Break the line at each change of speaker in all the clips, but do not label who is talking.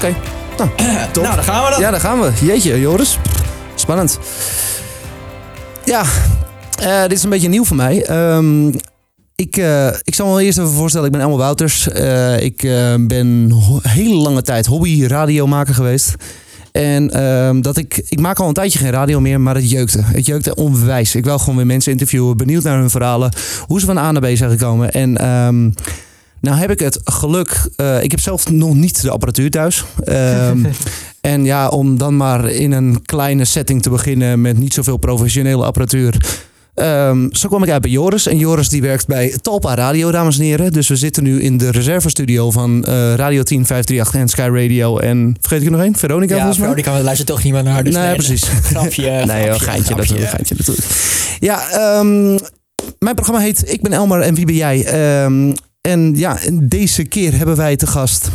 Oké. Nou, top.
Nou, daar gaan we dan.
Ja, daar gaan we. Jeetje, Joris. Spannend. Ja, eh, dit is een beetje nieuw voor mij. Ehm, ik, eh, ik zal me wel eerst even voorstellen. Ik ben Elmo Wouters. Eh, ik eh, ben hele lange tijd hobby radiomaker geweest. En ehm, dat ik, ik maak al een tijdje geen radio meer, maar het jeukte. Het jeukte onwijs. Ik wil gewoon weer mensen interviewen, benieuwd naar hun verhalen, hoe ze van A naar B zijn gekomen. En ehm, nou heb ik het geluk, eh, ik heb zelf nog niet de apparatuur thuis. Ehm, en ja, om dan maar in een kleine setting te beginnen met niet zoveel professionele apparatuur. Ehm, zo kwam ik uit bij Joris. En Joris die werkt bij Talpa Radio, dames en heren. Dus we zitten nu in de reservestudio van eh, Radio 10, 538 en Sky Radio. En vergeet ik er nog één? Veronica
Ja,
volgens mij?
Veronica, we luisteren toch niet meer naar. Dus
nee,
nee,
precies.
Grapje,
Nee,
grapje,
joh, geintje,
grapje.
natuurlijk, geintje natuurlijk. Ja, ehm, mijn programma heet Ik ben Elmar en wie ben jij? Ehm, en ja, deze keer hebben wij te gast.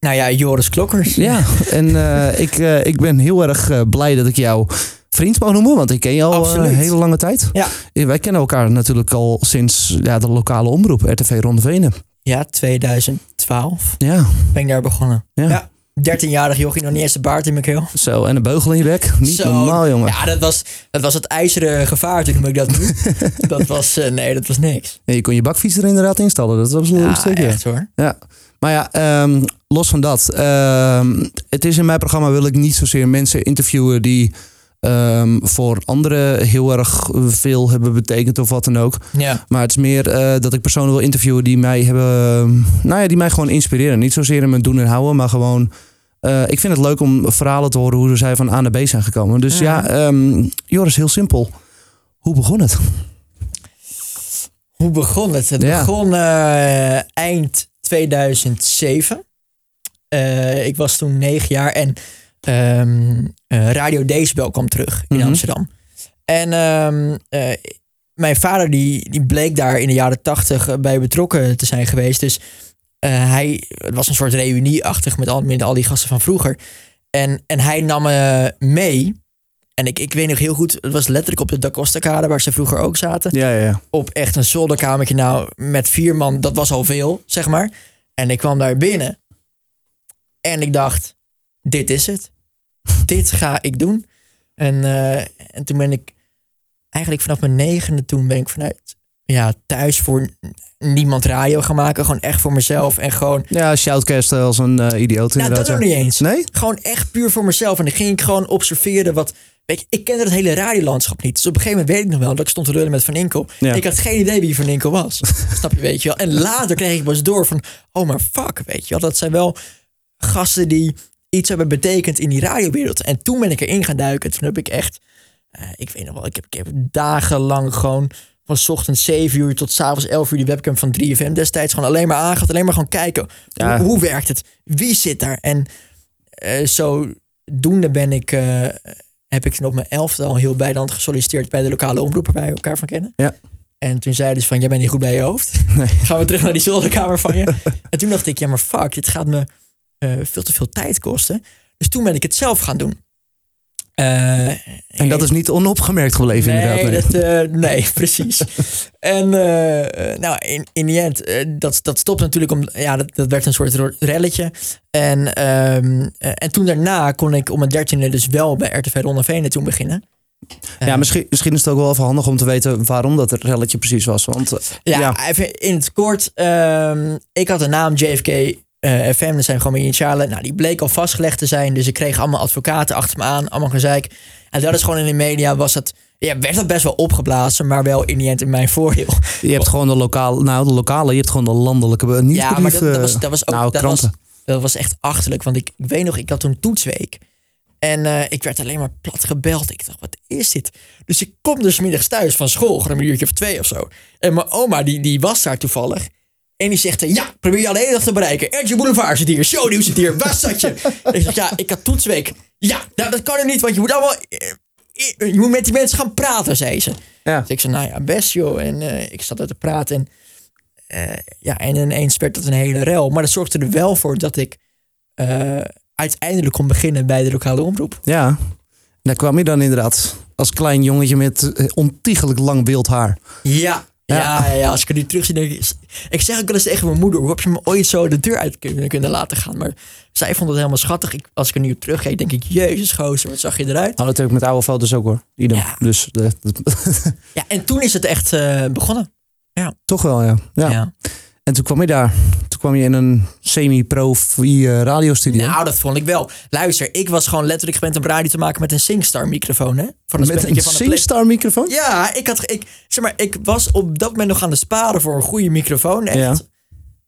Nou ja, Joris Klokkers.
Ja, en eh, ik, eh, ik ben heel erg eh, blij dat ik jou vriend mag noemen, want ik ken je al een hele lange tijd.
Ja.
Wij kennen elkaar natuurlijk al sinds ja, de lokale omroep, RTV Ronde Venen.
Ja, 2012
Ja,
ben ik daar begonnen.
Ja.
Ja. 13-jarig jochie, nog niet eens de baard in mijn keel.
zo. En een beugel in je bek. Niet
Zo.
normaal, jongen.
Ja, dat was, dat was het ijzeren gevaar toen ik dat doe. dat was, eh, nee, dat was niks.
Ja, je kon je bakfiets er inderdaad installen. Dat was een
Ja,
stukje.
echt hoor.
Ja, maar ja, ehm, los van dat. ehm, het is in mijn programma wil ik niet zozeer mensen interviewen die ehm, voor anderen heel erg veel hebben betekend of wat dan ook.
Ja.
Maar het is meer eh, dat ik personen wil interviewen die mij hebben, nou ja, die mij gewoon inspireren. Niet zozeer in mijn doen en houden, maar gewoon. eh, ik vind het leuk om verhalen te horen hoe zij van A naar B zijn gekomen. Dus ja, ehm, Joris, heel simpel. Hoe begon het?
Hoe begon het? Het
Ja.
begon eh, eind 2007. Eh, ik was toen negen jaar en ehm, eh, Radio Decibel kwam terug in
Mhm.
Amsterdam. En ehm, eh, mijn vader die, die bleek daar in de jaren tachtig bij betrokken te zijn geweest. Dus eh, hij, het was een soort reunieachtig met al, met al die gasten van vroeger. En, en hij nam me mee. En ik, ik weet nog heel goed, het was letterlijk op de Da Costa Kade waar ze vroeger ook zaten
Ja, ja, ja.
op echt een zolderkamertje. Nou, met vier man, dat was al veel, zeg maar. En ik kwam daar binnen. En ik dacht, dit is het. Dit ga ik doen. En, eh, en toen ben ik eigenlijk vanaf mijn negende toen ben ik vanuit ja, thuis voor niemand radio gaan maken. Gewoon echt voor mezelf. En gewoon,
Ja, shoutcast als een eh, idioot
nou dat nog niet eens.
Nee?
Gewoon echt puur voor mezelf. En dan ging ik gewoon observeren wat... Weet je, ik kende het hele radiolandschap niet. Dus op een gegeven moment weet ik nog wel dat ik stond te lullen met Van Inkel.
Ja.
Ik had geen idee wie Van Inkel was. Snap je, weet je wel. En later kreeg ik pas door van... Oh, maar fuck, weet je wel. Dat zijn wel gasten die iets hebben betekend in die radiowereld. En toen ben ik erin gaan duiken. Toen heb ik echt... eh, ik weet nog wel, ik heb, ik heb dagenlang gewoon... Van 's ochtends 7 uur tot 's avonds 11 uur die webcam van 3FM destijds gewoon alleen maar aangehad. Alleen maar gewoon kijken.
Ja.
Hoe, hoe werkt het? Wie zit daar? En eh, zodoende ben ik, eh, heb ik op mijn elfde al heel bijland gesolliciteerd bij de lokale omroepen waar we elkaar van kennen.
Ja.
En toen zeiden ze van, jij bent niet goed bij je hoofd.
Nee.
Gaan we terug naar die zolderkamer van je. en toen dacht ik, ja maar fuck, dit gaat me eh, veel te veel tijd kosten. Dus toen ben ik het zelf gaan doen. Eh,
En dat is niet onopgemerkt gebleven
nee,
inderdaad. Nee.
Dat, eh, nee, precies. en nou, in, in die end, dat, dat stopt natuurlijk om, ja, dat, dat werd een soort relletje. En, ehm, eh, en toen daarna kon ik om mijn dertiende dus wel bij RTV Ronde Venen toen beginnen.
Ja, misschien, misschien is het ook wel even handig om te weten waarom dat relletje precies was. Want
Ja,
ja.
even in het kort. ehm, ik had de naam JFK eh, FM, dat zijn gewoon mijn initialen. Nou, die bleek al vastgelegd te zijn. Dus ik kreeg allemaal advocaten achter me aan, allemaal gezeik. En dat is gewoon in de media, was het, ja, werd dat best wel opgeblazen, maar wel in die end in mijn voordeel.
je hebt gewoon de lokale, nou de lokale, je hebt gewoon de landelijke be-
Ja, maar dat, dat, was,
eh,
dat was ook
nou,
dat was, dat was echt achterlijk. Want ik, ik weet nog, ik had toen toetsweek. En eh, ik werd alleen maar plat gebeld. Ik dacht, wat is dit? Dus ik kom dus middags thuis van school, gewoon een uurtje of twee of zo. En mijn oma, die, die was daar toevallig. En die zegt, ja, probeer je alleen nog te bereiken. Ertje Boulevard zit hier, shownieuws zit hier, waar zat je? ik zeg, ja, ik had toetsweek. Ja, nou, dat kan er niet, want je moet allemaal... eh, eh, Je moet met die mensen gaan praten, zei ze.
Ja.
Dus ik zei, nou ja, best joh. En eh, ik zat er te praten. En, ja, en ineens werd dat een hele rel. Maar dat zorgde er wel voor dat ik uiteindelijk kon beginnen bij de lokale omroep.
Ja, daar kwam je dan inderdaad als klein jongetje met ontiegelijk lang wild haar.
Ja, Ja,
Ja.
ja, ja, als ik er nu terug zie, denk ik... Ik zeg ook wel eens tegen mijn moeder, hoe heb je me ooit zo de deur uit kunnen, kunnen laten gaan? Maar zij vond het helemaal schattig. Ik, als ik er nu op terugkijk, denk ik, jezus gozer, wat zag je eruit?
Had natuurlijk met oude foto's ook hoor. Idem.
Ja.
Dus eh, dat-
Ja, en toen is het echt eh, begonnen.
toch wel, ja. ja.
Ja.
En toen kwam je daar. Toen kwam je in een semi-profi eh, radiostudio.
Nou, dat vond ik wel. Luister, ik was gewoon letterlijk gewend om radio te maken met een SingStar microfoon, hè? Van
met een
van
SingStar microfoon?
Ja, ik had, ik, zeg maar, ik was op dat moment nog aan het sparen voor een goede microfoon, echt.
Ja.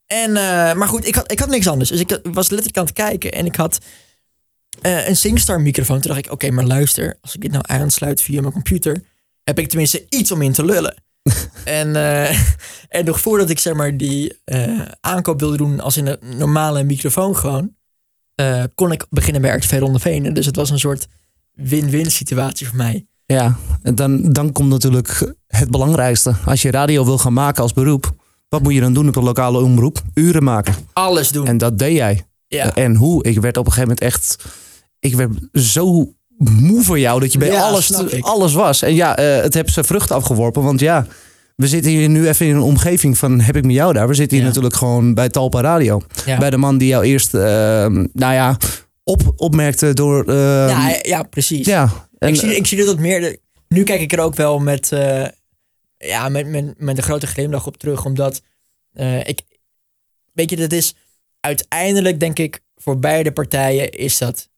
En, eh, maar goed, ik had, ik had niks anders. Dus ik, ik was letterlijk aan het kijken en ik had eh, een SingStar microfoon. Toen dacht ik, oké, maar luister, als ik dit nou aansluit via mijn computer, heb ik tenminste iets om in te lullen. en, eh, en nog voordat ik zeg maar die eh, aankoop wilde doen als in een normale microfoon gewoon, eh, kon ik beginnen bij RTV Ronde Venen. Dus het was een soort win-win situatie voor mij.
Ja, en dan, dan komt natuurlijk het belangrijkste. Als je radio wil gaan maken als beroep, wat moet je dan doen op de lokale omroep? Uren maken.
Alles doen.
En dat deed jij.
ja.
En hoe? Ik werd op een gegeven moment echt... Ik werd zo moe voor jou dat je bij
Ja,
alles, alles was. En ja, eh, het heeft zijn vruchten afgeworpen. Want ja, we zitten hier nu even in een omgeving van heb ik met jou daar. We zitten hier
Ja.
natuurlijk gewoon bij Talpa Radio.
Ja.
Bij de man die jou eerst, eh, nou ja, op, opmerkte door... eh,
ja, ja, precies.
ja. En,
ik, zie, ik zie dat meer. de- nu kijk ik er ook wel met, eh, ja, met, met, met een grote glimlach op terug. Omdat eh, ik. Weet je, dat is. Uiteindelijk denk ik. Voor beide partijen is dat.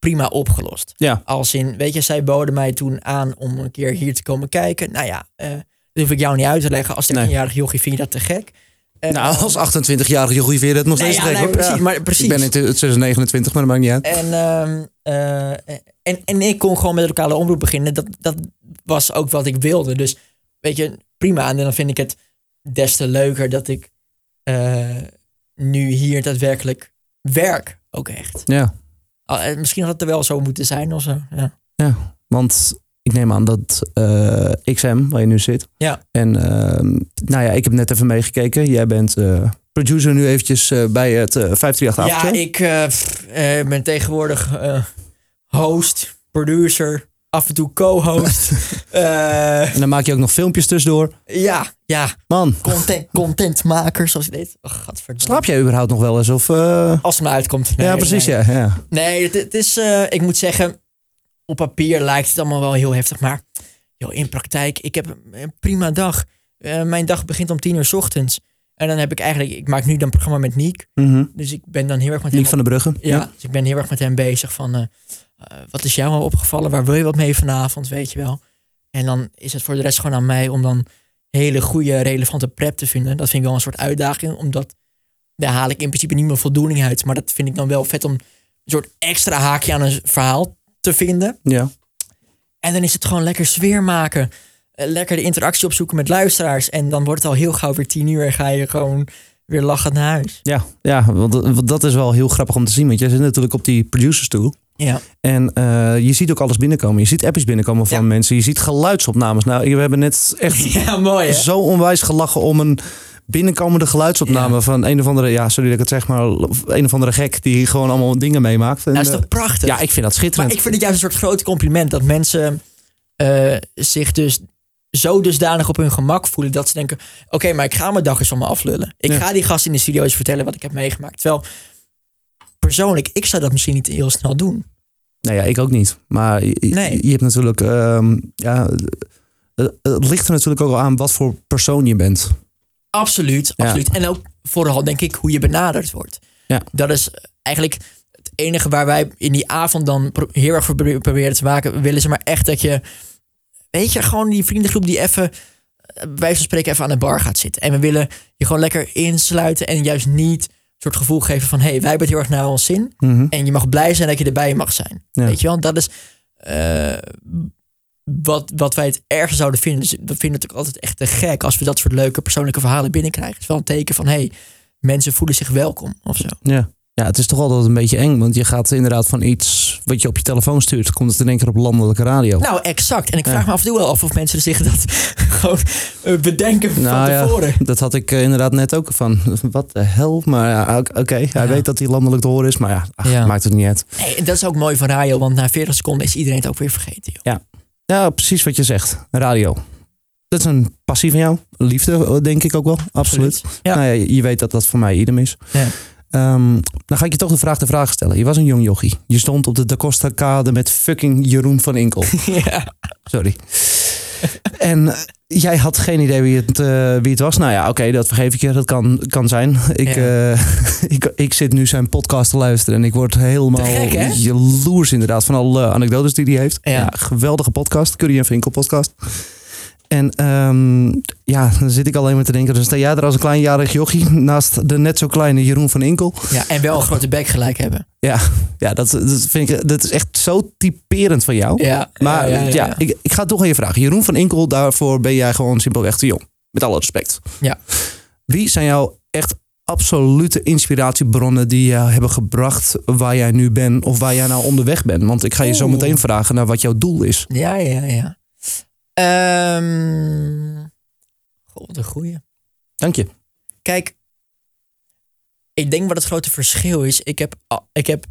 Prima opgelost.
ja.
Als in. Weet je, zij boden mij toen aan om een keer hier te komen kijken. Nou ja. eh dat hoef ik jou niet uit te leggen. Als 13-jarig jochie vind je dat te gek. Eh,
Nou, als 28-jarige jochie vind je dat nog
nee,
steeds
ja,
gek,
nee, precies,
Ja.
maar precies.
Ik ben in 2029, maar dat maakt niet uit.
En, ehm, eh, en, en ik kon gewoon met de lokale omroep beginnen. Dat, dat was ook wat ik wilde. Dus weet je, prima. En dan vind ik het des te leuker dat ik nu hier daadwerkelijk werk. Ook echt.
Ja.
Al- eh, Misschien had het er wel zo moeten zijn of zo. Ja.
Ja, want ik neem aan dat eh, XM, waar je nu zit.
Ja.
En ehm, nou ja, ik heb net even meegekeken. Jij bent eh, producer nu eventjes bij het eh 538
Ja, ik ben tegenwoordig host, producer, af en toe co-host. Eh,
En dan maak je ook nog filmpjes tussendoor.
ja, ja,
Man,
content, contentmaker zoals ik deed. Oh,
slaap jij überhaupt nog wel eens? Of, eh,
Als het me uitkomt. Nee,
ja, precies,
nee.
ja. ja.
Nee, het, het is, eh, ik moet zeggen, op papier lijkt het allemaal wel heel heftig. Maar joh, in praktijk, ik heb een prima dag. Mijn dag begint om tien uur 's ochtends. En dan heb ik eigenlijk, ik maak nu dan programma met Niek.
Mhm.
Dus ik ben dan heel erg met
Niek
hem,
van de Brugge.
ja, dus ik ben heel erg met hem bezig van, eh, wat is jou al opgevallen? Waar wil je wat mee vanavond, weet je wel? En dan is het voor de rest gewoon aan mij om dan hele goede, relevante prep te vinden. Dat vind ik wel een soort uitdaging, omdat daar haal ik in principe niet meer voldoening uit. Maar dat vind ik dan wel vet om een soort extra haakje aan een verhaal te vinden.
Ja.
En dan is het gewoon lekker sfeer maken. Eh, Lekker de interactie opzoeken met luisteraars. En dan wordt het al heel gauw weer tien uur en ga je gewoon weer lachend naar huis.
Ja, ja want, dat- want dat is wel heel grappig om te zien. Want jij zit natuurlijk op die producerstoel.
Ja,
En eh, je ziet ook alles binnenkomen. Je ziet appjes binnenkomen van
Ja.
mensen. Je ziet geluidsopnames. Nou, we hebben net echt
ja mooi hè?
zo onwijs gelachen om een binnenkomende geluidsopname
Ja.
van een of andere, ja, sorry dat ik het zeg, maar een of andere gek die gewoon allemaal dingen meemaakt. En,
Dat is
eh,
toch prachtig?
ja, ik vind dat schitterend.
Maar ik vind het juist een soort groot compliment dat mensen eh, zich dus zo dusdanig op hun gemak voelen dat ze denken: oké, maar ik ga mijn dag eens van me aflullen. Ik
Ja.
ga die gast in de studio eens vertellen wat ik heb meegemaakt. Terwijl persoonlijk, ik zou dat misschien niet heel snel doen.
Nou ja, ik ook niet. Maar je, je-
Nee.
je hebt natuurlijk, ehm, ja, het het ligt er natuurlijk ook al aan wat voor persoon je bent.
Absoluut,
Ja.
absoluut. En ook vooral denk ik hoe je benaderd wordt.
Ja.
Dat is eigenlijk het enige waar wij in die avond dan heel erg voor pro- proberen te maken. We willen ze maar echt dat je, weet je, gewoon die vriendengroep die even, eh, wijze van spreken, even aan de bar gaat zitten. En we willen je gewoon lekker insluiten en juist niet soort gevoel geven van, hé, hey, wij hebben het heel erg naar ons zin.
Mhm.
En je mag blij zijn dat je erbij mag zijn.
Ja.
Weet je wel, dat is eh, wat, wat wij het ergste zouden vinden. Dus we vinden het ook altijd echt te gek als we dat soort leuke persoonlijke verhalen binnenkrijgen. Het is wel een teken van, hey, mensen voelen zich welkom of zo.
Ja. Ja, het is toch altijd een beetje eng. Want je gaat inderdaad van iets wat je op je telefoon stuurt, komt het in één keer op landelijke radio.
Nou, exact. En ik vraag
Ja.
me af en toe wel af of mensen zich dat gewoon eh, bedenken
Nou
van
ja,
tevoren.
dat had ik eh, inderdaad net ook van. Wat de hel? Maar ja, oké, hij
Ja.
weet dat hij landelijk te horen is. Maar ja, ach,
Ja.
maakt het niet uit.
Nee, en dat is ook mooi van radio, want na 40 seconden is iedereen het ook weer vergeten. Joh.
Ja, precies wat je zegt. Radio. Dat is een passie van jou. Liefde, denk ik ook wel. Absoluut.
Ja.
Nou ja, je- je weet dat dat voor mij idem is.
Ja.
Ehm, dan ga ik je toch de vraag de vraag stellen. Je was een jong jochie. Je stond op de Da Costa kade met fucking Jeroen van Inkel.
ja.
Sorry. en eh, jij had geen idee wie het, eh, wie het was. Nou ja, oké, dat vergeef ik je. Dat kan, kan zijn. Ik,
Ja.
eh, ik, ik zit nu zijn podcast te luisteren en ik word helemaal
gek,
jaloers inderdaad van alle anekdotes die hij heeft.
Ja.
geweldige podcast. Curry en Vinkel podcast. En ehm, ja, dan zit ik alleen maar te denken. Dan sta jij er als een kleinjarig jochie naast de net zo kleine Jeroen van Inkel.
ja, en wel een grote bek gelijk hebben.
Ja, ja dat, dat vind ik dat is echt zo typerend van jou.
Ja,
Maar ja,
ja, ja, ja.
Ik, ik ga toch aan je vragen. Jeroen van Inkel, daarvoor ben jij gewoon simpelweg te jong. Met alle respect.
Ja.
Wie zijn jouw echt absolute inspiratiebronnen die je hebben gebracht waar jij nu bent of waar jij nou onderweg bent? Want ik ga je zo meteen vragen naar wat jouw doel is.
Ja, ja, ja. Ehm goh, wat een goeie.
Dank je.
Kijk, ik denk wat het grote verschil is. Ik heb, ik heb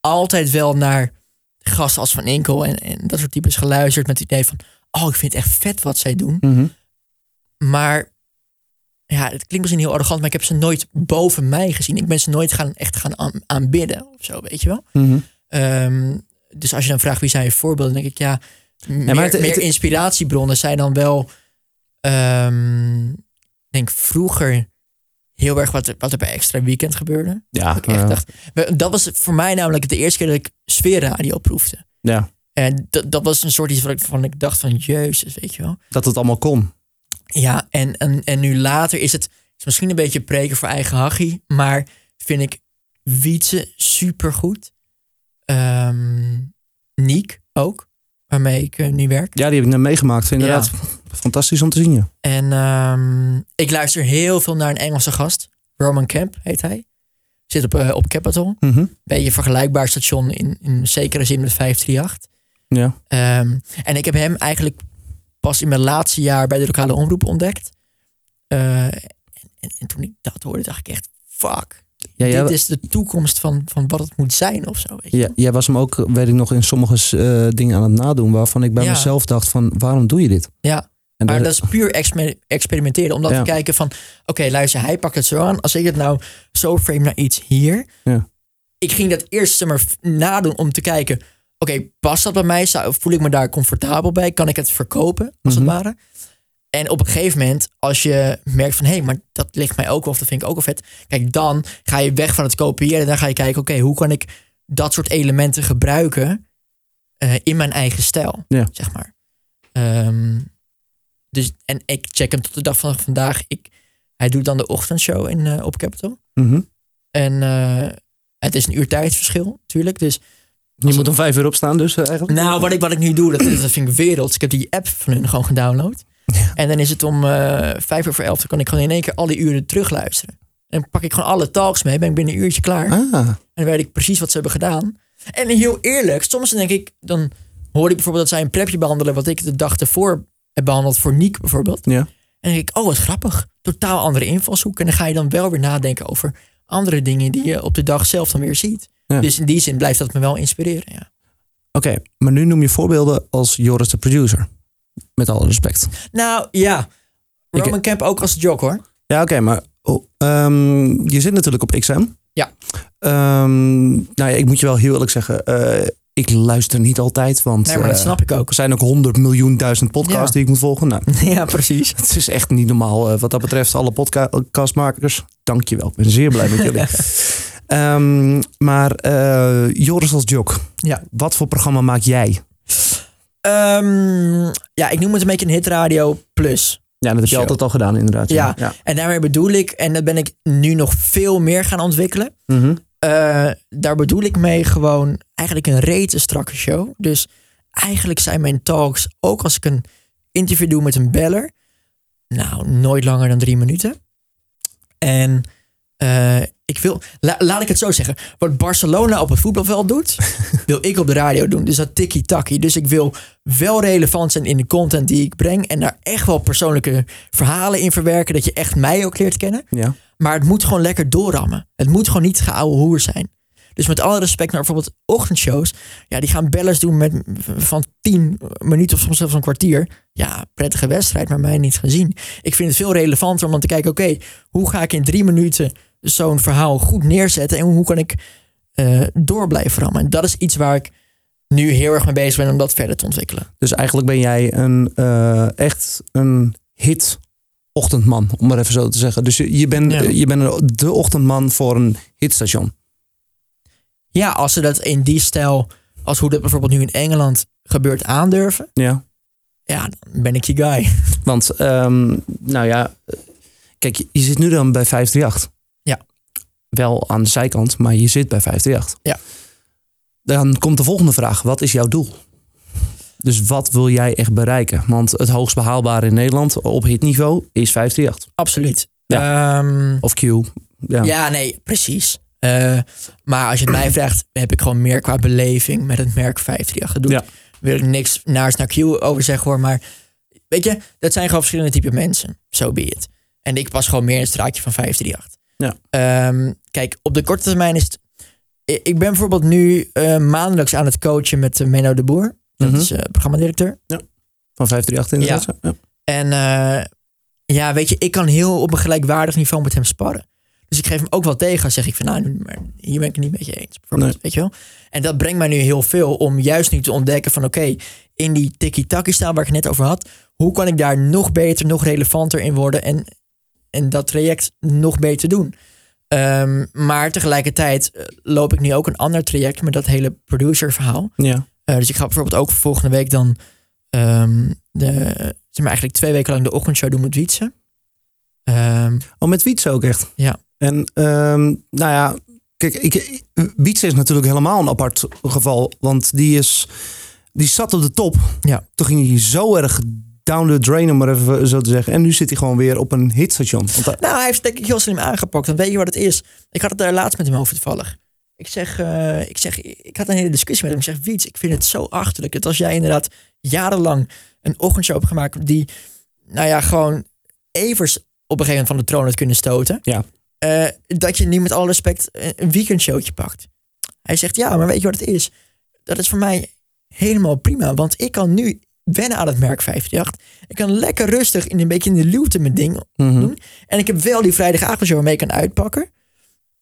altijd wel naar gasten als Van Inkel en, en dat soort types geluisterd met het idee van... Oh, ik vind het echt vet wat zij doen.
Mhm.
Maar ja, het klinkt misschien heel arrogant, maar ik heb ze nooit boven mij gezien. Ik ben ze nooit gaan, echt gaan aan- aanbidden of zo, weet je wel.
Mhm.
Ehm, dus als je dan vraagt wie zijn je voorbeelden, dan denk ik ja, meer,
maar het-
meer
het-
inspiratiebronnen zijn dan wel, ehm, ik denk vroeger heel erg wat, er- wat er bij Extra Weekend gebeurde.
Ja,
Ik echt dacht, dat was voor mij namelijk de eerste keer dat ik sfeerradio proefde.
ja,
En dat, dat was een soort iets wat ik, van ik dacht van jezus, weet je wel.
dat het allemaal kon.
Ja, en, en, en nu later is het is misschien een beetje preken voor eigen hachie, maar vind ik Wietse supergoed. Ehm Niek ook, waarmee ik eh, nu werk.
Ja, die heb ik net meegemaakt. Inderdaad. Fantastisch om te zien, ja.
En ehm, ik luister heel veel naar een Engelse gast. Roman Kemp heet hij. Zit op, eh, op Capitol.
Mhm.
Beetje vergelijkbaar station in, in zekere zin met 538.
Ja.
Ehm, en ik heb hem eigenlijk pas in mijn laatste jaar bij de lokale omroep ontdekt. Eh, en, en toen ik dat hoorde, dacht ik echt, fuck.
Ja,
dit is de toekomst van, van wat het moet zijn of zo. Weet je?
ja, jij was hem ook, weet ik nog, in sommige eh, dingen aan het nadoen... waarvan ik bij
Ja.
mezelf dacht van, waarom doe je dit?
Ja,
En
maar dat is puur exper- experimenteren. Om dan
Ja.
te kijken van, oké, luister, hij pakt het zo aan. Als ik het nou zo frame naar iets hier.
Ja.
Ik ging dat eerst maar nadoen om te kijken, oké, past dat bij mij? Voel ik me daar comfortabel bij? Kan ik het verkopen, als
Mhm.
het ware? En op een gegeven moment, als je merkt van... hé, maar dat ligt mij ook wel, of dat vind ik ook wel vet. Kijk, dan ga je weg van het kopiëren. En dan ga je kijken, oké, hoe kan ik dat soort elementen gebruiken... eh, in mijn eigen stijl,
Ja.
zeg maar. Ehm, dus, en ik check hem tot de dag van vandaag. Ik, hij doet dan de ochtendshow in, eh, op Capitol.
Mhm.
En eh, het is een uur tijdsverschil, natuurlijk. Dus
Je moet om vijf uur opstaan dus eigenlijk?
nou, wat ik, wat ik nu doe, dat, dat vind ik werelds. Ik heb die app van hun gewoon gedownload. En dan is het om eh vijf uur voor elf. Dan kan ik gewoon in één keer al die uren terugluisteren. En dan pak ik gewoon alle talks mee. Ben ik binnen een uurtje klaar. En
Ah,
dan weet ik precies wat ze hebben gedaan. En heel eerlijk, soms denk ik... Dan hoor ik bijvoorbeeld dat zij een prepje behandelen... wat ik de dag ervoor heb behandeld voor Niek bijvoorbeeld.
ja.
En dan denk ik, oh wat grappig. Totaal andere invalshoek. En dan ga je dan wel weer nadenken over andere dingen... die je op de dag zelf dan weer ziet.
Ja.
Dus in die zin blijft dat me wel inspireren, ja.
Oké, maar nu noem je voorbeelden als Joris de producer. Met alle respect.
Nou ja,
Ik-
Roman Camp ook als jock hoor.
Ja, oké, maar oh, ehm, je zit natuurlijk op XM.
Ja.
Ehm, nou ja, ik moet je wel heel eerlijk zeggen, eh, ik luister niet altijd, want
Nee, maar dat
eh,
snap ik ook.
er zijn ook honderd miljoen duizend podcasts
Ja.
die ik moet volgen. Nou,
Ja, precies.
het is echt niet normaal eh, wat dat betreft. Alle podcastmakers, dank je wel. Ik ben zeer blij met jullie. Ehm, maar Joris als Jok,
Ja.
wat voor programma maak jij?
Ehm, ja, ik noem het een beetje een hitradio plus.
Ja, dat heb je
Show.
altijd al gedaan inderdaad.
Ja.
ja.
En daarmee bedoel ik, en dat ben ik nu nog veel meer gaan ontwikkelen.
Mhm.
Eh, daar bedoel ik mee gewoon eigenlijk een rete strakke show. Dus eigenlijk zijn mijn talks, ook als ik een interview doe met een beller, nou, nooit langer dan drie minuten. En eh, ik wil, la- laat ik het zo zeggen, wat Barcelona op het voetbalveld doet, wil ik op de radio doen. Dus dat tikkie-takkie. Dus ik wil wel relevant zijn in de content die ik breng en daar echt wel persoonlijke verhalen in verwerken, dat je echt mij ook leert kennen.
ja.
Maar het moet gewoon lekker doorrammen. Het moet gewoon niet geouwe hoer zijn. Dus met alle respect naar bijvoorbeeld ochtendshows. Ja, die gaan bellers doen met van 10 minuten of soms zelfs een kwartier. Ja, prettige wedstrijd, maar mij niet gezien. Ik vind het veel relevanter om dan te kijken, oké, hoe ga ik in drie minuten zo'n verhaal goed neerzetten en hoe kan ik eh, door blijven rammen? En dat is iets waar ik nu heel erg mee bezig ben om dat verder te ontwikkelen.
Dus eigenlijk ben jij een, eh, echt een hit ochtendman, om maar even zo te zeggen. Dus je, je bent
Ja.
je bent de ochtendman voor een hitstation.
Ja, als ze dat in die stijl, als hoe dat bijvoorbeeld nu in Engeland gebeurt, aandurven,
Ja.
ja, dan ben ik die guy.
Want, ehm, nou ja, kijk, je, je zit nu dan bij 538. Wel aan de zijkant, maar je zit bij 538.
Ja.
Dan komt de volgende vraag. Wat is jouw doel? Dus wat wil jij echt bereiken? Want het hoogst behaalbare in Nederland op hitniveau is 538.
Absoluut.
Ja.
Ehm,
Of Q. Ja.
Ja, nee, precies. Eh, maar als je het mij vraagt, heb ik gewoon meer qua beleving met het merk 538 gedoe.
Ja.
Wil ik niks naars naar Q over zeggen hoor, maar weet je, dat zijn gewoon verschillende type mensen. Zo so be it. En ik pas gewoon meer in het straatje van 538.
Ja.
Ehm, kijk, op de korte termijn is het... Ik ben bijvoorbeeld nu eh, maandelijks aan het coachen met uh, Menno de Boer. Dat
Mhm.
is uh, programmadirecteur.
Van 538 inderdaad. Ja.
En uh, ja, weet je, ik kan heel op een gelijkwaardig niveau met hem sparren. Dus ik geef hem ook wel tegen. Zeg ik van, nou, maar hier ben ik het niet met je eens. Bijvoorbeeld,
Nee.
weet je wel. En dat brengt mij nu heel veel om juist nu te ontdekken van, oké, in die tiki-taki staan waar ik het net over had, hoe kan ik daar nog beter, nog relevanter in worden en, en dat traject nog beter doen. Um, maar tegelijkertijd uh, loop ik nu ook een ander traject met dat hele producer verhaal.
ja.
Uh, dus ik ga bijvoorbeeld ook volgende week dan um, de, zeg maar eigenlijk twee weken lang de ochtendshow doen met Wietse. Um,
Oh, met Wietse ook echt?
Ja.
En ehm, nou ja, kijk, ik, Wietse is natuurlijk helemaal een apart geval. Want die, is, die zat op de top.
Ja.
Toen ging hij zo erg down the drain, om maar even zo te zeggen. En nu zit hij gewoon weer op een hitstation. Want
nou, hij heeft denk ik heel slim aangepakt. Dan weet je wat het is. Ik had het daar laatst met hem over toevallig. Ik zeg, uh, ik zeg, ik had een hele discussie met hem. Ik zeg, Wiets, ik vind het zo achterlijk dat als jij inderdaad jarenlang een ochtendshow hebt gemaakt die, nou ja, gewoon evers op een gegeven moment van de troon had kunnen stoten.
Ja.
Uh, dat je nu met alle respect een weekendshowtje pakt. Hij zegt, ja, maar weet je wat het is? Dat is voor mij helemaal prima, want ik kan nu wennen aan het merk 538. Ik kan lekker rustig in een beetje in de luwte mijn ding
Mhm.
doen. En ik heb wel die vrijdagavondshow waarmee ik kan uitpakken.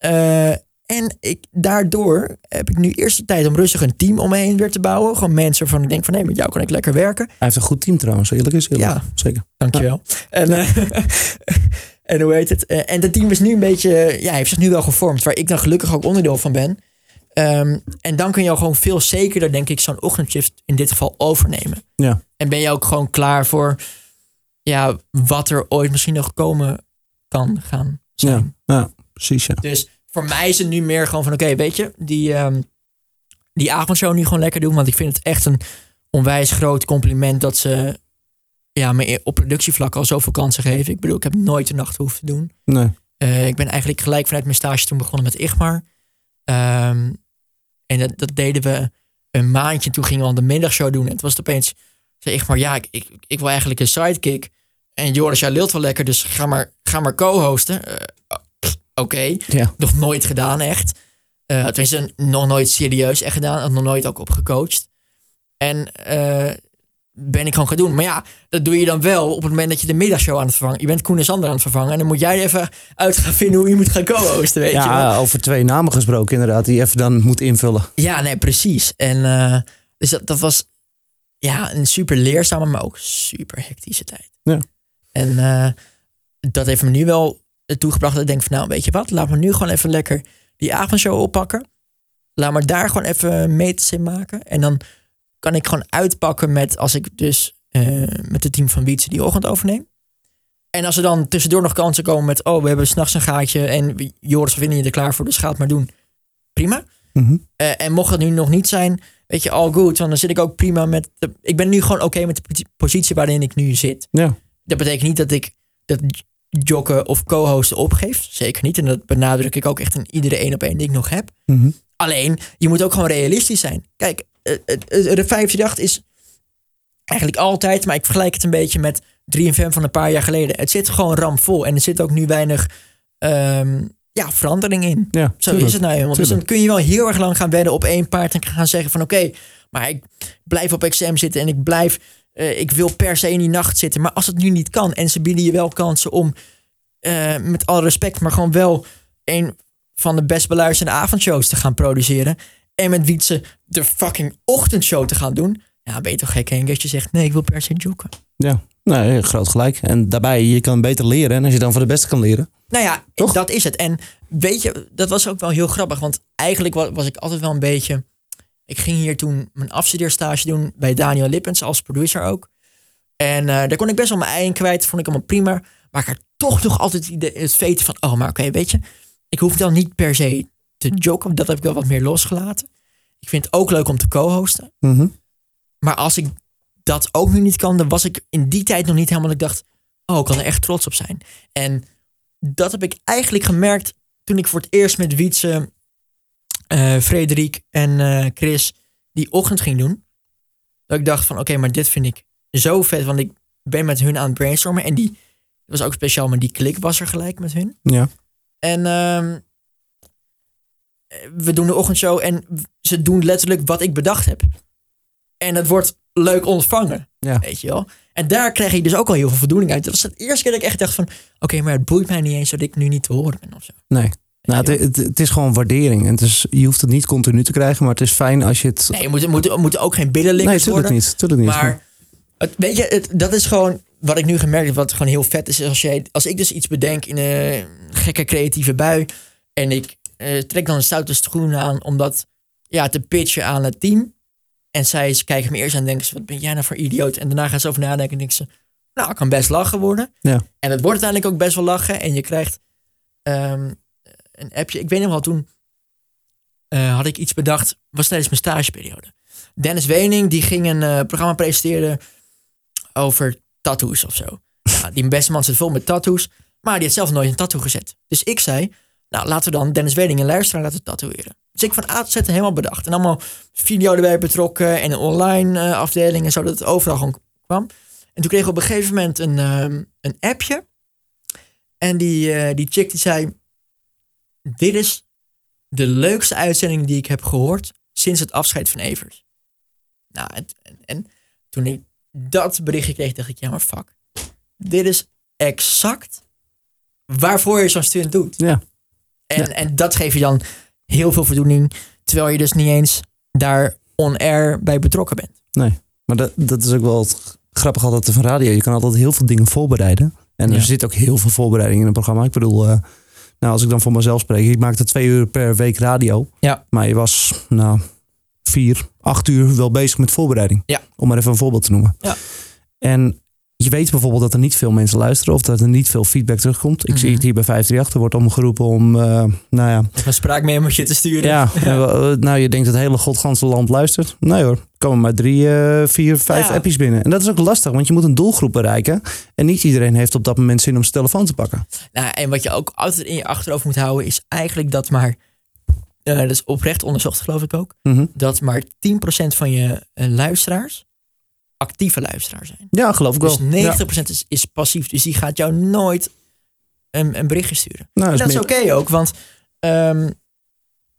Uh, en ik, daardoor heb ik nu eerst de tijd om rustig een team om me heen weer te bouwen. Gewoon mensen waarvan ik denk van nee, met jou kan ik lekker werken.
Hij heeft een goed team trouwens, eerlijk is eerlijk.
Ja.
Zeker.
Dankjewel. Ja. En, uh, en hoe heet het? Uh, en dat team is nu een beetje, ja, heeft zich nu wel gevormd. Waar ik dan gelukkig ook onderdeel van ben. Um, en dan kun je al gewoon veel zekerder, denk ik, zo'n ochtendshift in dit geval overnemen.
Ja.
En ben je ook gewoon klaar voor ja, wat er ooit misschien nog komen kan gaan zijn.
Ja, ja precies. Ja.
Dus voor mij is het nu meer gewoon van, oké, okay, weet je, die, um, die avondshow nu gewoon lekker doen. Want ik vind het echt een onwijs groot compliment dat ze ja, me op productievlak al zoveel kansen geven. Ik bedoel, ik heb nooit een nacht hoeven te doen.
Nee.
Uh, ik ben eigenlijk gelijk vanuit mijn stage toen begonnen met Igmar. Um, en dat, dat, deden we een maandje. Toen gingen we al de middagshow doen. En het was het opeens, zei Igmar, ja, ik, ik, ik wil eigenlijk een sidekick. En Joris, jij lilt wel lekker, dus ga maar, ga maar co-hosten. Uh, Oké, okay.
ja.
nog nooit gedaan echt. Uh, tenminste, nog nooit serieus echt gedaan. Nog nooit ook op gecoacht. En uh, ben ik gewoon gaan doen. Maar ja, dat doe je dan wel op het moment dat je de middagshow aan het vervangen. Je bent Koen en Sander aan het vervangen. En dan moet jij even uit gaan vinden hoe je moet gaan co-hosten, weet
ja,
je
over twee namen gesproken inderdaad, die je even dan moet invullen.
Ja, nee, precies. En uh, dus dat, dat was ja, een super leerzame, maar ook super hectische tijd.
Ja.
En uh, dat heeft me nu wel toegebracht dat ik denk van nou, weet je wat, laat me nu gewoon even lekker die avondshow oppakken. Laat me daar gewoon even meters in maken. En dan kan ik gewoon uitpakken met als ik dus uh, met het team van Wietse die ochtend overneem. En als er dan tussendoor nog kansen komen met oh, we hebben s'nachts een gaatje en Joris, we vinden je er klaar voor, dus ga het maar doen. Prima.
Mm -hmm.
uh, en mocht het nu nog niet zijn, weet je, all good. Want dan zit ik ook prima met. De, ik ben nu gewoon oké okay met de positie waarin ik nu zit.
Ja.
Dat betekent niet dat ik dat joggen of co-hosten opgeef. Zeker niet. En dat benadruk ik ook echt in iedere één op één die ik nog heb.
Mm -hmm.
Alleen, je moet ook gewoon realistisch zijn. Kijk, de 538 is eigenlijk altijd, maar ik vergelijk het een beetje met 3FM van een paar jaar geleden. Het zit gewoon ramvol en er zit ook nu weinig um, ja, verandering in.
Ja,
Zo is het nou helemaal. Dus dan kun je wel heel erg lang gaan wedden op één paard en gaan zeggen van oké, maar ik blijf op XM zitten en ik blijf, eh, ik wil per se in die nacht zitten. Maar als het nu niet kan en ze bieden je wel kansen om, eh, met alle respect, maar gewoon wel een van de best beluisterde avondshows te gaan produceren. En met Wietse de fucking ochtendshow te gaan doen. Ja, ben je toch gek Henk als je zegt nee, ik wil per se joeken.
Ja, nee, groot gelijk. En daarbij, je kan beter leren. En als je dan voor de beste kan leren.
Nou ja,
Toch?
dat is het. En weet je, dat was ook wel heel grappig. Want eigenlijk wa- was ik altijd wel een beetje... Ik ging hier toen mijn afstudeerstage doen bij Daniel Lippens als producer ook. En eh, daar kon ik best wel mijn ei in kwijt. Vond ik allemaal prima. Maar ik had toch nog altijd het weten van... Oh, maar oké, weet je. Ik hoef dan niet per se te joken. Dat heb ik wel wat meer losgelaten. Ik vind het ook leuk om te co-hosten.
Mhm.
Maar als ik dat ook nu niet kan, dan was ik in die tijd nog niet helemaal. Ik dacht, oh, ik kan er echt trots op zijn. En dat heb ik eigenlijk gemerkt toen ik voor het eerst met Wietse, eh Frederik en eh, Chris die ochtend ging doen. Dat ik dacht van, oké, maar dit vind ik zo vet. Want ik ben met hun aan het brainstormen. En die was ook speciaal, maar die klik was er gelijk met hun.
Ja.
En ehm, we doen de ochtendshow en ze doen letterlijk wat ik bedacht heb. En het wordt leuk ontvangen,
Ja.
weet je wel. En daar krijg ik dus ook al heel veel voldoening uit. Dat was de eerste keer dat ik echt dacht van... Oké, maar het boeit mij niet eens dat ik nu niet te horen ben of zo.
Nee. Nou, het, het, het is gewoon waardering. En het is, je hoeft het niet continu te krijgen, maar het is fijn als je het.
Nee, moeten moet, moet ook geen
nee
billenlikkers
tuurlijk
worden.
niet. Tuurlijk niet.
Maar het, weet je, het, dat is gewoon wat ik nu gemerkt heb, wat gewoon heel vet is. Als, jij, als ik dus iets bedenk in een gekke creatieve bui en ik eh, trek dan een stoute schoen aan om dat ja, te pitchen aan het team. En zij kijken me eerst aan en denken ze, wat ben jij nou voor idioot? En daarna gaan ze over nadenken en denken ze, nou, het kan best lachen worden.
Ja.
En het wordt uiteindelijk ook best wel lachen. En je krijgt ehm, een appje. Ik weet nog wel, toen eh, had ik iets bedacht, was tijdens mijn stageperiode. Dennis Wening, die ging een eh, programma presenteren over tattoos of zo. Ja, die beste man zit vol met tattoos, maar die had zelf nooit een tattoo gezet. Dus ik zei, nou laten we dan Dennis Wening een luisteraar laten tatoeëren. Dus ik van A tot Z helemaal bedacht. En allemaal video erbij betrokken en een online eh, afdeling en zo, dat het overal gewoon kwam. En toen kregen we op een gegeven moment een, ehm, een appje. En die, eh, die chick die zei, dit is de leukste uitzending die ik heb gehoord sinds het afscheid van Evers. Nou, en, en, en toen ik dat berichtje kreeg, dacht ik, ja maar fuck. Dit is exact waarvoor je zo'n student doet.
Ja.
En,
Ja.
en dat geeft je dan heel veel voldoening, terwijl je dus niet eens daar on-air bij betrokken bent.
Nee, maar dat, dat is ook wel grappig altijd van radio. Je kan altijd heel veel dingen voorbereiden. En er zit ook heel veel voorbereiding in een programma. Ik bedoel, eh, nou, als ik dan voor mezelf spreek, ik maakte twee uur per week radio.
Ja.
Maar je was, nou, vier, acht uur wel bezig met voorbereiding.
Ja.
Om maar even een voorbeeld te noemen.
Ja.
En je weet bijvoorbeeld dat er niet veel mensen luisteren of dat er niet veel feedback terugkomt. Ik zie
Mhm.
het hier bij 538. Er wordt omgeroepen om, eh, nou ja,
een spraakmemootje te sturen.
ja, en we- nou je denkt dat het hele godganse land luistert. Nee hoor, komen maar drie, eh, vier, vijf
Ja.
appjes binnen. En dat is ook lastig, want je moet een doelgroep bereiken. En niet iedereen heeft op dat moment zin om zijn telefoon te pakken.
Nou, en wat je ook altijd in je achterhoofd moet houden, is eigenlijk dat maar, eh, dat is oprecht onderzocht geloof ik ook,
Mhm.
dat maar 10% van je eh, luisteraars actieve luisteraars zijn.
Ja, geloof ik wel.
Dus 90% is, is passief, dus die gaat jou nooit een, een berichtje sturen.
Nou,
En dat is
meer-
oké ook, want ehm,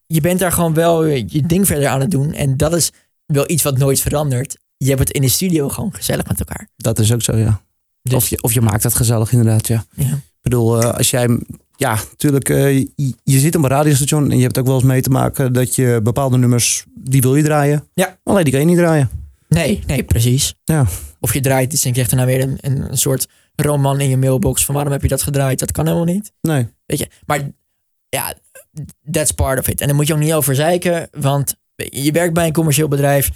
je bent daar gewoon wel je ding verder aan het doen. En dat is wel iets wat nooit verandert. Je hebt het in de studio gewoon gezellig met elkaar.
Dat is ook zo, ja.
Dus,
Of, je, of je maakt het gezellig inderdaad, ja.
ja.
Ik bedoel, eh, als jij... Ja, natuurlijk, eh, je, je zit op een radiostation en je hebt ook wel eens mee te maken dat je bepaalde nummers, die wil je draaien.
Ja.
Alleen die kan je niet draaien.
Nee, nee, precies.
Ja.
Of je draait iets en krijgt daarna weer een, een, soort roman in je mailbox van waarom heb je dat gedraaid? Dat kan helemaal niet.
Nee.
Weet je, maar ja, that's part of it. En daar moet je ook niet over zeiken, want je werkt bij een commercieel bedrijf.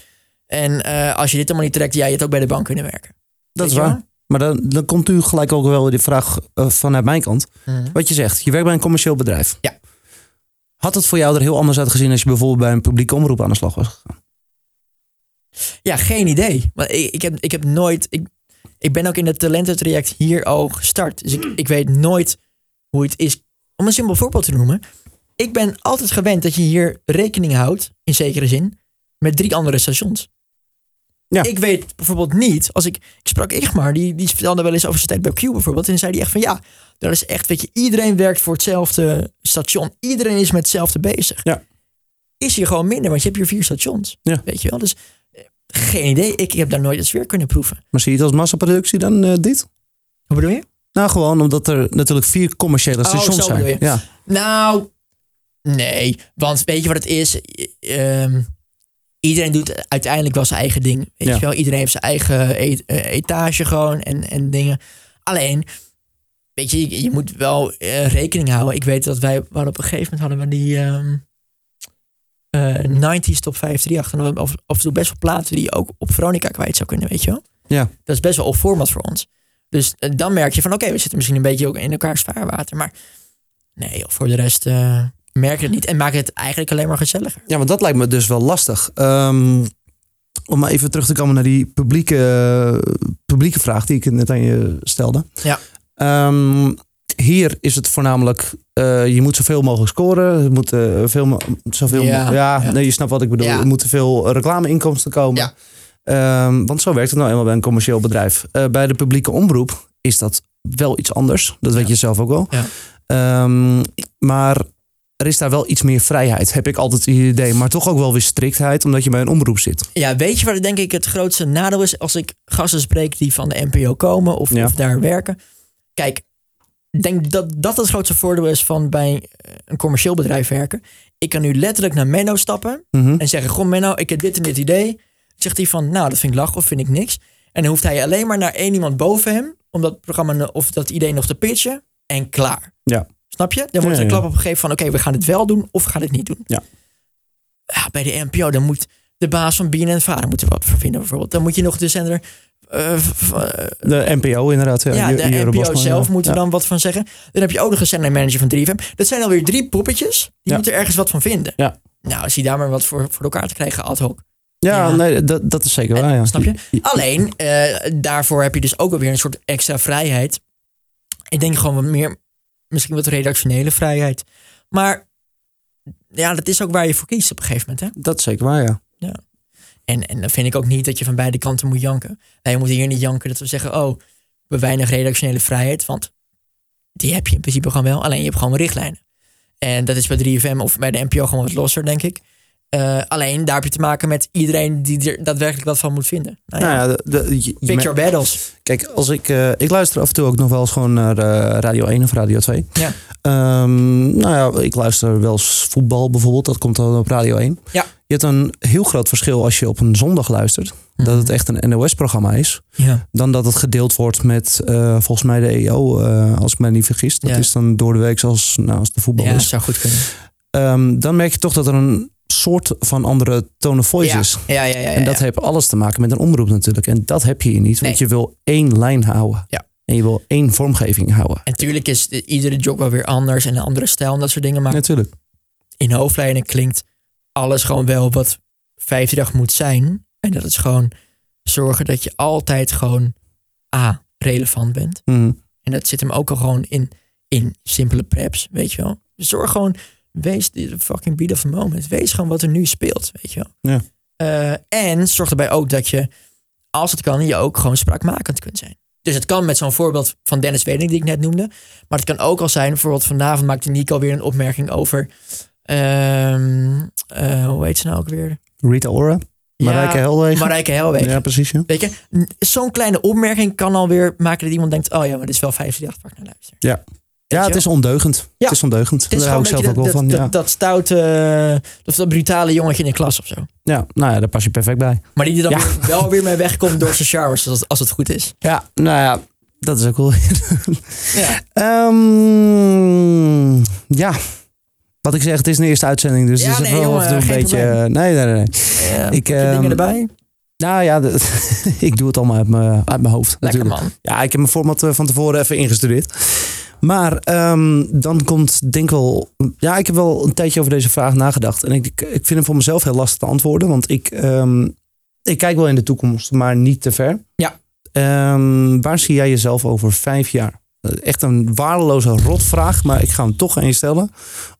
En eh, als je dit allemaal niet trekt, ja, je had ook bij de bank kunnen werken.
Dat is waar. Maar dan, dan komt u gelijk ook wel de vraag eh, vanuit mijn kant.
Mhm.
Wat je zegt, je werkt bij een commercieel bedrijf.
Ja.
Had het voor jou er heel anders uitgezien als je bijvoorbeeld bij een publieke omroep aan de slag was gegaan?
Ja, geen idee. Maar ik, ik, heb, ik heb nooit. Ik, ik ben ook in het talententraject hier al gestart. Dus ik, ik weet nooit hoe het is. Om een simpel voorbeeld te noemen. Ik ben altijd gewend dat je hier rekening houdt, in zekere zin, met drie andere stations.
Ja.
Ik weet bijvoorbeeld niet, als ik, ik sprak Igmar, die, die vertelde wel eens over zijn tijd bij Q bijvoorbeeld. En zei die echt van ja, dat is echt, weet je, iedereen werkt voor hetzelfde station. Iedereen is met hetzelfde bezig.
Ja.
Is hier gewoon minder, want je hebt hier vier stations.
Ja.
Weet je wel, dus geen idee. Ik heb daar nooit eens weer kunnen proeven.
Maar zie je het als massaproductie dan, eh, dit?
Hoe bedoel je?
Nou, gewoon omdat er natuurlijk vier commerciële
Oh,
stations
zo
zijn.
bedoel je.
Ja.
Nou, nee. Want weet je wat het is? Ehm, iedereen doet uiteindelijk wel zijn eigen ding. Weet
Ja.
je wel? Iedereen heeft zijn eigen eh, etage gewoon en, en dingen. Alleen, weet je, je, moet wel eh, rekening houden. Ik weet dat wij, we op een gegeven moment hadden we die ehm eh 90s top 538. En dan hadden we af, af en toe best wel platen die je ook op Veronica kwijt zou kunnen, weet je wel?
Ja.
Dat is best wel op format voor ons. Dus eh, dan merk je van, oké, we zitten misschien een beetje ook in elkaars vaarwater. Maar nee, voor de rest eh, merk je het niet. En maak het eigenlijk alleen maar gezelliger.
ja, want dat lijkt me dus wel lastig. Ehm, om maar even terug te komen naar die publieke, publieke vraag die ik net aan je stelde.
Ja.
Ehm, hier is het voornamelijk, eh, je moet zoveel mogelijk scoren. Er moet eh, veel, zoveel
Ja,
ja,
ja.
Nee, je snapt wat ik bedoel.
Ja.
Er moeten veel reclameinkomsten komen.
Ja.
Ehm, want zo werkt het nou eenmaal bij een commercieel bedrijf. Eh, bij de publieke omroep is dat wel iets anders. Dat weet je zelf ook wel.
Ja.
Ehm, maar er is daar wel iets meer vrijheid, heb ik altijd het idee. Maar toch ook wel weer striktheid, omdat je bij een omroep zit.
Ja, weet je wat denk ik het grootste nadeel is als ik gasten spreek die van de NPO komen of, daar werken? Kijk, denk dat dat het grootste voordeel is van bij eh, een commercieel bedrijf werken. Ik kan nu letterlijk naar Menno stappen
Mhm.
en zeggen: Goh, Menno, ik heb dit en dit idee. Zegt hij van: Nou, dat vind ik lach of vind ik niks. En dan hoeft hij alleen maar naar één iemand boven hem om dat programma of dat idee nog te pitchen en klaar.
Ja.
Snap je? Dan wordt er een klap opgegeven van: Oké, we gaan het wel doen of we gaan het niet doen.
Ja.
Ja, bij de NPO, dan moet de baas van BNN Vara moet er wat voor vinden bijvoorbeeld. Dan moet je nog de zender. Eh, eh,
De NPO inderdaad.
ja, de
Jure
NPO
Bosman,
zelf
ja.
moet er
Ja.
dan wat van zeggen. Dan heb je ook nog een zendermanager van 3FM. Dat zijn alweer drie poppetjes. Die moeten ergens wat van vinden.
Ja.
Nou, als je daar maar wat voor, voor elkaar te krijgen ad hoc.
Ja,
Ja.
nee, dat, dat is zeker waar. Ja.
Snap je? Alleen, eh, daarvoor heb je dus ook alweer een soort extra vrijheid. Ik denk gewoon wat meer, misschien wat redactionele vrijheid. Maar ja, dat is ook waar je voor kiest op een gegeven moment. Hè?
Dat is zeker waar, ja.
En, en dan vind ik ook niet dat je van beide kanten moet janken. Wij moeten hier niet janken dat we zeggen, oh, we weinig redactionele vrijheid. Want die heb je in principe gewoon wel. Alleen je hebt gewoon richtlijnen. En dat is bij 3FM of bij de NPO gewoon wat losser, denk ik. Eh, alleen daar heb je te maken met iedereen die er daadwerkelijk wat van moet vinden. Nou ja,
Nou ja, de, je-
pick your battles.
Kijk, als ik, eh, ik luister af en toe ook nog wel eens gewoon naar eh, Radio 1 of Radio 2.
Ja.
Ehm, nou ja, ik luister wel eens voetbal bijvoorbeeld. Dat komt dan op Radio 1.
Ja.
Je hebt een heel groot verschil als je op een zondag luistert. Dat het echt een NOS-programma is.
Ja.
Dan dat het gedeeld wordt met volgens mij de EO, als ik mij niet vergis. Dat
Ja.
is dan door de week zoals nou, als de voetbal
ja,
is.
zou goed kunnen.
Ehm, dan merk je toch dat er een soort van andere tone of voice
Ja. Ja, ja, ja, ja,
En dat heeft alles te maken met een omroep natuurlijk. En dat heb je hier niet, want
Nee.
je wil één lijn houden.
Ja.
En je wil één vormgeving houden.
En natuurlijk is de- iedere job wel weer anders en een andere stijl en dat soort dingen. Maar
Natuurlijk.
in hoofdlijnen klinkt alles gewoon wel wat 538 moet zijn. En dat is gewoon zorgen dat je altijd gewoon A, relevant bent.
Mhm.
En dat zit hem ook al gewoon in, in simpele preps, weet je wel. Zorg gewoon, wees de fucking beat of the moment. Wees gewoon wat er nu speelt, weet je wel.
Ja.
Eh, en zorg erbij ook dat je, als het kan, je ook gewoon spraakmakend kunt zijn. Dus het kan met zo'n voorbeeld van Dennis Weding die ik net noemde. Maar het kan ook al zijn, bijvoorbeeld vanavond maakte Nico weer een opmerking over... ehm, eh, hoe heet ze nou ook weer?
Rita Ora, Marijke Helwegen.
Marijke Helwegen.
Ja, precies. Ja.
Weet je, zo'n kleine opmerking kan alweer maken dat iemand denkt... oh ja, maar dit is wel 538 waar ik naar luister.
Ja. Ja, het is ondeugend.
Ja.
Het is ondeugend.
Het is
Daar hou ik zelf ook wel
dat,
van.
dat,
ja.
dat stoute, of dat brutale jongetje in de klas of zo.
ja, nou ja, daar pas je perfect bij.
Maar die er dan
Ja.
wel weer mee wegkomt door zijn charmes, als, als het goed is.
Ja, nou ja, dat is ook wel.
Ja.
Ehm, ja, wat ik zeg, het is een eerste uitzending, dus
Ja,
het is
nee,
wel
jongen,
een beetje.
probleem.
Nee, nee, nee.
Ja,
Ik,
heb je
ehm,
dingen erbij?
Nou ja, de- ik doe het allemaal uit mijn, uit mijn hoofd.
Lekker
natuurlijk.
man.
Ja, ik heb mijn format eh, van tevoren even ingestudeerd. Maar ehm, dan komt, denk wel. Ja, ik heb wel een tijdje over deze vraag nagedacht. En ik, ik vind hem voor mezelf heel lastig te antwoorden. Want ik, ehm, ik kijk wel in de toekomst, maar niet te ver.
Ja.
Ehm, waar zie jij jezelf over vijf jaar? Echt een waardeloze rotvraag, maar ik ga hem toch aan je stellen.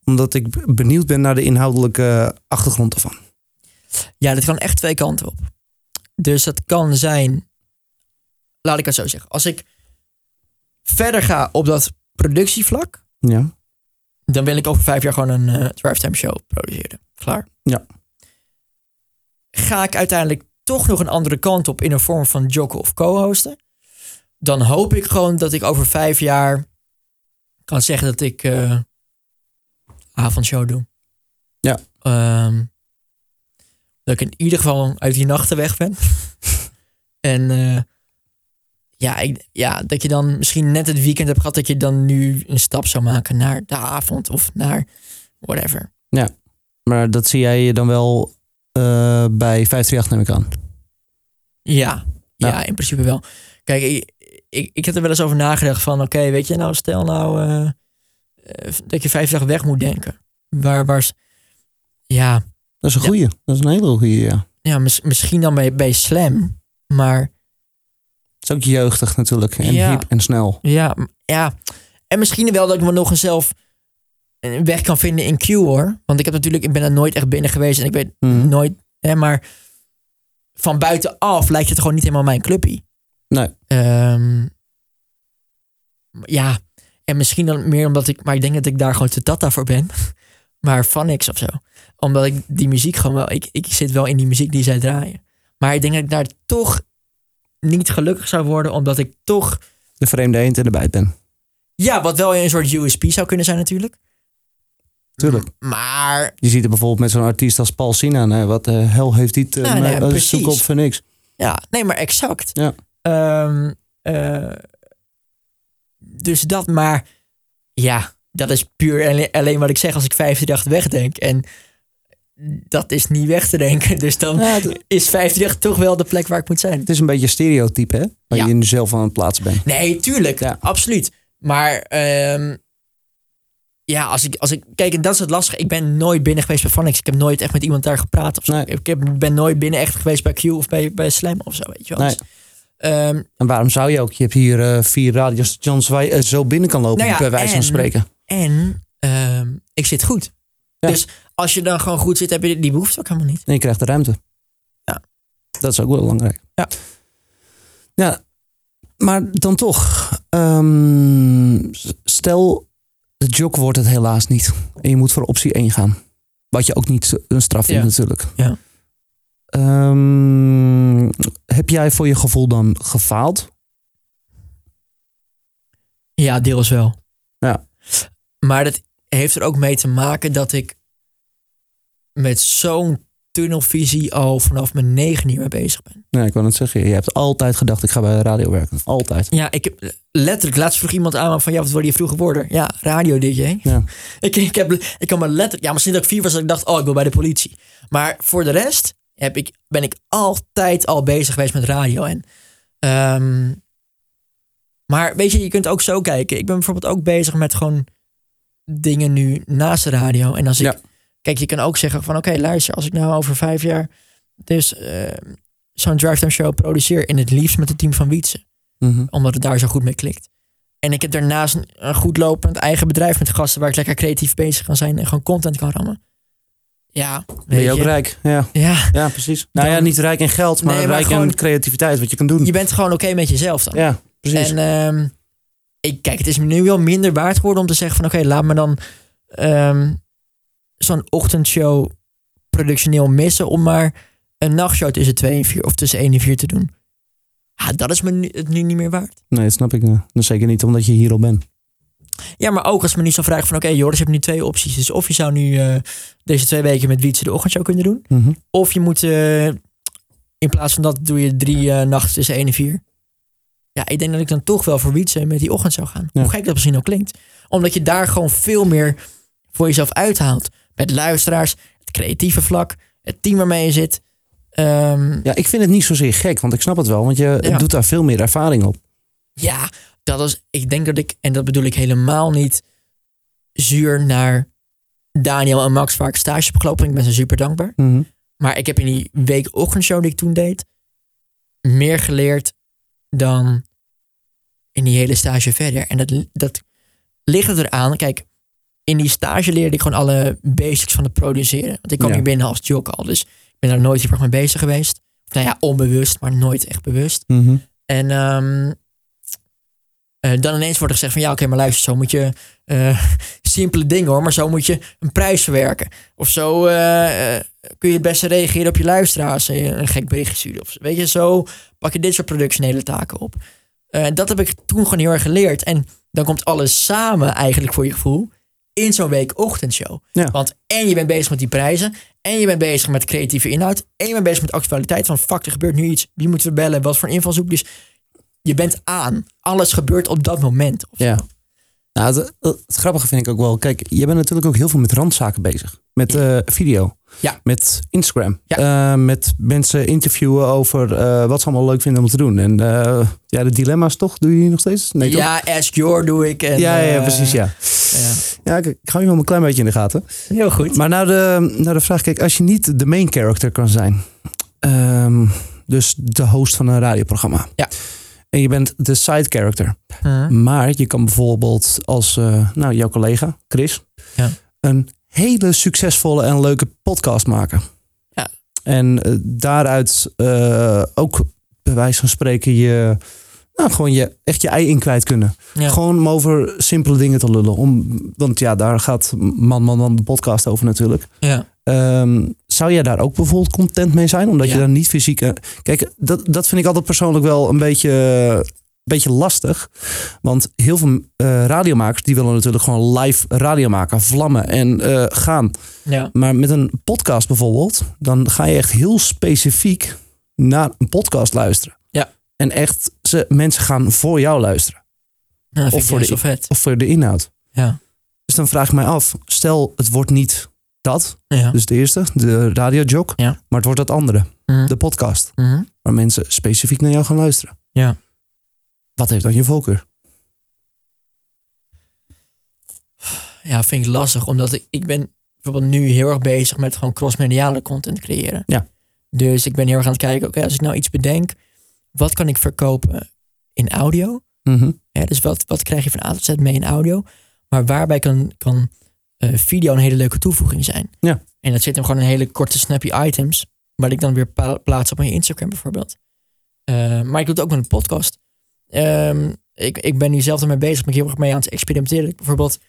Omdat ik benieuwd ben naar de inhoudelijke achtergrond ervan.
Ja, dit kan echt twee kanten op. Dus dat kan zijn, laat ik het zo zeggen. Als ik verder ga op dat productievlak,
Ja.
dan wil ik over vijf jaar gewoon een eh drivetime show produceren. Klaar.
Ja.
Ga ik uiteindelijk toch nog een andere kant op in een vorm van joggen of co-hosten, dan hoop ik gewoon dat ik over vijf jaar kan zeggen dat ik eh avondshow doe.
Ja.
Ehm, dat ik in ieder geval uit die nachten weg ben. en eh, ja, ik, ja, dat je dan misschien net het weekend hebt gehad dat je dan nu een stap zou maken naar de avond of naar whatever.
Maar dat zie jij dan wel eh, bij 538 neem ik aan.
Ja, ja,
Ja.
in principe wel. Kijk, ik, ik, ik heb er wel eens over nagedacht van, oké, weet je, nou stel nou eh, eh, dat je vijf dagen weg moet denken. Waar, waar, is- ja,
Dat is een
Ja.
goeie. Dat is een hele goeie, ja.
ja mis- misschien dan bij, bij Slam, maar
is ook jeugdig natuurlijk. En
Ja.
hip en snel.
ja, ja. En misschien wel dat ik me nog eens zelf een weg kan vinden in Q hoor. Want ik heb natuurlijk, ik ben er nooit echt binnen geweest en ik weet
Mhm.
nooit, hè, maar van buitenaf lijkt het gewoon niet helemaal mijn clubpie.
Nee.
Ehm, ja, en misschien dan meer omdat ik, maar ik denk dat ik daar gewoon te tata voor ben. Maar van niks of zo. Omdat ik die muziek gewoon wel, ik, ik zit wel in die muziek die zij draaien. Maar ik denk dat ik daar toch niet gelukkig zou worden, omdat ik toch,
De vreemde eend in de bijt ben.
ja, wat wel een soort USP zou kunnen zijn natuurlijk.
Tuurlijk.
Maar
Je ziet er bijvoorbeeld met zo'n artiest als Paul Sina. Nee, wat de hel heeft die te
Nou,
mij-
nee,
dat is
precies.
zoek op voor niks.
Ja, nee, maar exact.
Ja.
Ehm, eh, dus dat, maar ja, dat is puur alleen, wat ik zeg als ik 538 wegdenk. En dat is niet weg te denken. Dus dan
Ja,
is 538 toch wel de plek waar ik moet zijn.
het is een beetje een stereotype, hè? Waar
Ja.
je nu zelf aan het plaatsen bent.
Nee, tuurlijk.
Ja.
Absoluut. Maar ehm, ja, als ik, als ik. Kijk, en dat is het lastige. Ik ben nooit binnen geweest bij Phonics. Ik heb nooit echt met iemand daar gepraat of zo.
Nee.
Ik heb, ben nooit binnen echt geweest bij Q of bij, bij Slam of zo. Weet je wel.
Nee.
Dus, ehm,
En waarom zou je ook? Je hebt hier eh, vier radiostations waar je eh, zo binnen kan lopen,
Nou ja,
bij wijze van
en-
spreken.
En ehm, ik zit goed.
Ja.
Dus als je dan gewoon goed zit, heb je die behoefte ook helemaal niet.
En je krijgt de ruimte.
Ja.
Dat is ook wel belangrijk.
Ja.
Ja, maar dan toch. ehm, stel, de jog wordt het helaas niet. En je moet voor optie 1 gaan. Wat je ook niet een straf vindt
Ja.
natuurlijk.
Ja.
Ehm, heb jij voor je gevoel dan gefaald?
Ja, deels wel.
Ja.
Maar dat heeft er ook mee te maken dat ik met zo'n tunnelvisie al vanaf mijn negen jaar mee bezig ben.
Nee, ik wou net zeggen. Je hebt altijd gedacht, ik ga bij de radio werken. Altijd.
Ja, ik heb letterlijk, laatst vroeg iemand aan van, ja, wat wilde je vroeger worden? Ja, radio DJ.
Ja.
Ik, ik, heb, ik kan me letterlijk, ja, misschien dat ik vier was dat ik dacht, oh, ik wil bij de politie. Maar voor de rest heb ik, ben ik altijd al bezig geweest met radio. En, ehm, maar weet je, je kunt ook zo kijken. Ik ben bijvoorbeeld ook bezig met gewoon dingen nu naast de radio. En als ik,
Ja.
Kijk, je kan ook zeggen van, oké, luister, als ik nou over vijf jaar dus ehm, zo'n drive-time show produceer en het liefst met het team van Wietse
Mhm.
omdat het daar zo goed mee klikt. En ik heb daarnaast een, goed lopend eigen bedrijf met gasten waar ik lekker creatief bezig kan zijn en gewoon content kan rammen. Ja,
Ben je ook rijk? Ja.
Ja,
ja, precies. Nou ja, niet rijk in geld, maar,
Nee, maar
rijk
gewoon-
in creativiteit, wat je kan doen.
je bent gewoon oké met jezelf dan.
Ja, precies.
En ehm, ik, kijk, het is me nu wel minder waard geworden om te zeggen van oké, laat me dan ehm, zo'n ochtendshow productioneel missen om maar een nachtshow tussen 2 en 4 of tussen 1 en 4 te doen. Ja, dat is me nu, het nu niet meer waard.
Nee, dat snap ik. Dat zeker niet omdat je hier al bent.
Ja, maar ook als me nu zou vragen van oké, Joris, je hebt nu twee opties. Dus of je zou nu eh, deze twee weken met Wietse de ochtendshow kunnen doen.
Mhm.
Of je moet, eh, in plaats van dat doe je drie eh, nachten tussen 1 en 4. Ja, ik denk dat ik dan toch wel voor Wietse met die ochtend zou gaan.
Ja.
Hoe gek dat misschien ook klinkt. Omdat je daar gewoon veel meer voor jezelf uithaalt. Met luisteraars, het creatieve vlak, het team waarmee je zit. Ehm,
Ja, ik vind het niet zozeer gek, want ik snap het wel. Want je
Ja.
doet daar veel meer ervaring op.
Ja, dat is. Ik denk dat ik, en dat bedoel ik helemaal niet zuur naar Daniel en Max, waar ik stage heb gelopen. Ik ben ze super dankbaar.
Mhm.
Maar ik heb in die week ochtendshow die ik toen deed, meer geleerd dan in die hele stage verder. En dat, dat ligt eraan. Kijk, in die stage leerde ik gewoon alle basics van het produceren. Want ik kwam
Ja.
hier binnen als jock al. Dus ik ben daar nooit heel erg mee bezig geweest. Nou ja, onbewust, maar nooit echt bewust.
Mhm.
En ehm, eh, dan ineens wordt er gezegd van ja, oké, maar luister, zo moet je eh, simpele dingen hoor, maar zo moet je een prijs verwerken. Of zo eh, kun je het beste reageren op je luisteraars en een gek berichtje sturen. Of, weet je, zo pak je dit soort productionele taken op. Dat heb ik toen gewoon heel erg geleerd. En dan komt alles samen eigenlijk voor je gevoel in zo'n week ochtendshow.
Ja.
Want en je bent bezig met die prijzen, en je bent bezig met creatieve inhoud, en je bent bezig met actualiteit van fuck, er gebeurt nu iets, wie moeten we bellen, wat voor invalshoek. Dus je bent aan. Alles gebeurt op dat moment.
Ja. Nou, het, het grappige vind ik ook wel. Kijk, je bent natuurlijk ook heel veel met randzaken bezig. Met eh, video.
Ja.
Met Instagram.
Ja.
Eh, met mensen interviewen over eh, wat ze allemaal leuk vinden om te doen. En eh, ja, de dilemma's toch? Doe je die nog steeds? Nee, toch?
ja, Ask Your doe ik. En,
ja, ja,
eh,
precies. Ja.
ja.
ja, ik, ik hou je wel een klein beetje in de gaten.
Heel goed.
Maar nou de, nou de vraag, kijk, als je niet de main character kan zijn. ehm, dus de host van een radioprogramma.
Ja.
En je bent de side character. Maar je kan bijvoorbeeld als eh, nou, jouw collega, Chris,
Ja.
een hele succesvolle en leuke podcast maken.
Ja.
En eh, daaruit eh, ook bij wijze van spreken je, nou, gewoon je, echt je ei in kwijt kunnen.
Ja.
Gewoon om over simpele dingen te lullen. Om, want ja, daar gaat Man Man Man de podcast over natuurlijk.
Ja.
Ehm, zou jij daar ook bijvoorbeeld content mee zijn? Omdat je daar niet fysiek... eh, Kijk, dat, dat vind ik altijd persoonlijk wel een beetje, beetje lastig. Want heel veel eh, radiomakers... die willen natuurlijk gewoon live radio maken. Vlammen en eh, gaan.
ja.
Maar met een podcast bijvoorbeeld... dan ga je echt heel specifiek naar een podcast luisteren.
Ja.
En echt, ze, mensen gaan voor jou luisteren.
Ja, vind
voor de-. Of voor de inhoud.
Ja.
Dus dan vraag ik mij af... stel, het wordt niet dat...
Ja.
Dus de eerste, de radiojog.
Ja.
Maar het wordt dat andere,
Mhm.
de podcast.
Mhm.
Waar mensen specifiek naar jou gaan luisteren.
Ja.
Wat heeft dan je voorkeur?
Ja, vind ik lastig. Omdat ik, ik ben bijvoorbeeld nu heel erg bezig met gewoon crossmediale content creëren.
Ja.
Dus ik ben heel erg aan het kijken, oké, als ik nou iets bedenk, wat kan ik verkopen in audio?
Mhm.
Ja, dus wat, wat krijg je van A tot Z mee in audio? Maar waarbij kan, kan video een hele leuke toevoeging zijn.
Ja.
En dat zit hem gewoon in hele korte snappy items. Waar ik dan weer plaats op mijn Instagram bijvoorbeeld. Eh, maar ik doe het ook met een podcast. Ehm, ik, ik ben nu zelf ermee bezig. Ben ik heel erg mee aan het experimenteren. Ik bijvoorbeeld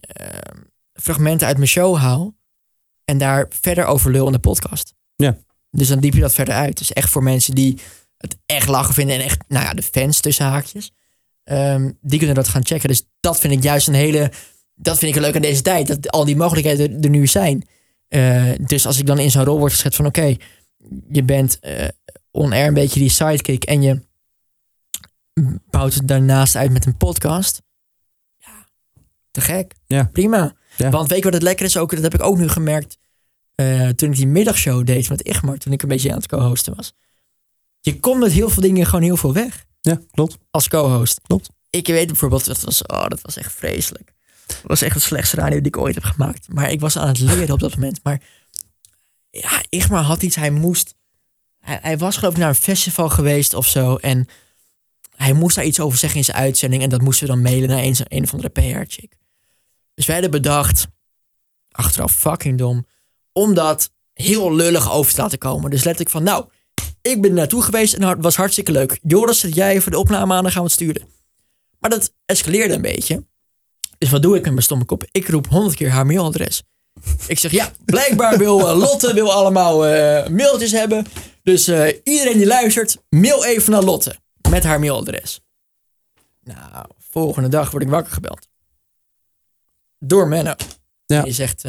ehm, fragmenten uit mijn show haal. En daar verder over lul in de podcast.
Ja.
Dus dan diep je dat verder uit. Dus echt voor mensen die het echt lachen vinden. En echt, nou ja, de fans tussen haakjes. Ehm, die kunnen dat gaan checken. Dus dat vind ik juist een hele. Dat vind ik leuk aan deze tijd. Dat al die mogelijkheden er, er nu zijn. Eh, dus als ik dan in zo'n rol word geschet van oké, je bent eh on-air een beetje die sidekick en je bouwt het daarnaast uit met een podcast. Ja, te gek.
Ja.
Prima.
Ja.
Want weet je wat het lekker is ook? Dat heb ik ook nu gemerkt eh, toen ik die middagshow deed met Igmar. Toen ik een beetje aan het co-hosten was. Je komt met heel veel dingen gewoon heel veel weg
Ja, klopt.
als co-host.
Klopt.
Ik weet bijvoorbeeld, dat was, oh, dat was echt vreselijk. Dat was echt het slechtste radio die ik ooit heb gemaakt. Maar ik was aan het leren op dat moment. Maar ja, Igmar had iets, hij moest... Hij, was geloof ik naar een festival geweest of zo. En hij moest daar iets over zeggen in zijn uitzending. En dat moesten we dan mailen naar een, een of andere PR-chick. Dus wij hadden bedacht, achteraf fucking dom, om dat heel lullig over te laten komen. Dus letterlijk van, nou, ik ben er naartoe geweest en het was hartstikke leuk. Joris, zet jij even de opname aan, dan gaan we het sturen. Maar dat escaleerde een beetje. Dus wat doe ik met mijn stomme kop? Ik roep honderd keer haar mailadres. Ik zeg, ja, blijkbaar wil eh, Lotte wil allemaal eh, mailtjes hebben. Dus eh, iedereen die luistert, mail even naar Lotte. Met haar mailadres. Nou, volgende dag word ik wakker gebeld. Door Menno.
Ja.
Die zegt,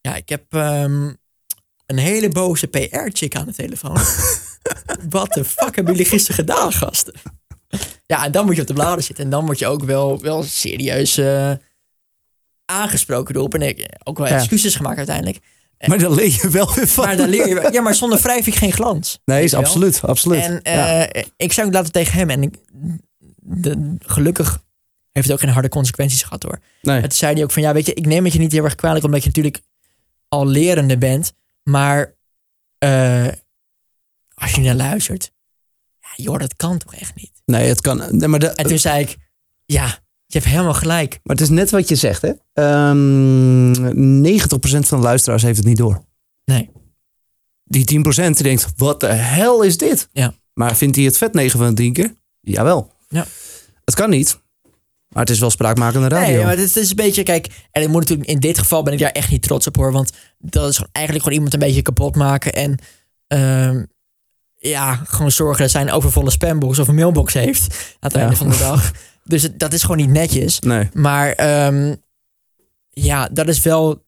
ja, ik heb ehm, een hele boze PR-chick aan de telefoon. Wat de fuck hebben jullie gisteren gedaan, gasten? Ja, en dan moet je op de bladen zitten. En dan word je ook wel, wel serieus eh, aangesproken erop. En ik, ook wel
Ja.
excuses gemaakt uiteindelijk.
Maar dan leer je wel weer van.
Maar dan leer je wel- Ja, maar zonder wrijf ik geen glans.
Nee, is absoluut. absoluut.
En
ja.
eh, ik zei ook later tegen hem. En ik, de, gelukkig heeft het ook geen harde consequenties gehad hoor.
nee.
Het zei hij ook van, ja, weet je, ik neem het je niet heel erg kwalijk, omdat je natuurlijk al lerende bent. Maar eh, als je naar luistert, joh, dat kan toch echt niet.
nee, het kan. Nee, maar, de,
En toen zei ik, ja, je hebt helemaal gelijk.
maar het is net wat je zegt, hè? Ehm 90% van de luisteraars heeft het niet door.
Nee.
die 10% die denkt, wat de hel is dit?
Ja.
Maar vindt hij het vet 9 van de 10 keer? Jawel.
Ja.
Het kan niet. Maar het is wel spraakmakende radio.
Nee, maar het is een beetje, kijk, en ik moet natuurlijk, in dit geval ben ik daar echt niet trots op hoor, want dat is gewoon eigenlijk gewoon iemand een beetje kapot maken en ehm, ja, gewoon zorgen dat zijn overvolle spambox of een mailbox heeft aan het
Ja.
einde van de dag. Dus het- dat is gewoon niet netjes.
Nee.
Maar ehm, ja, dat is wel.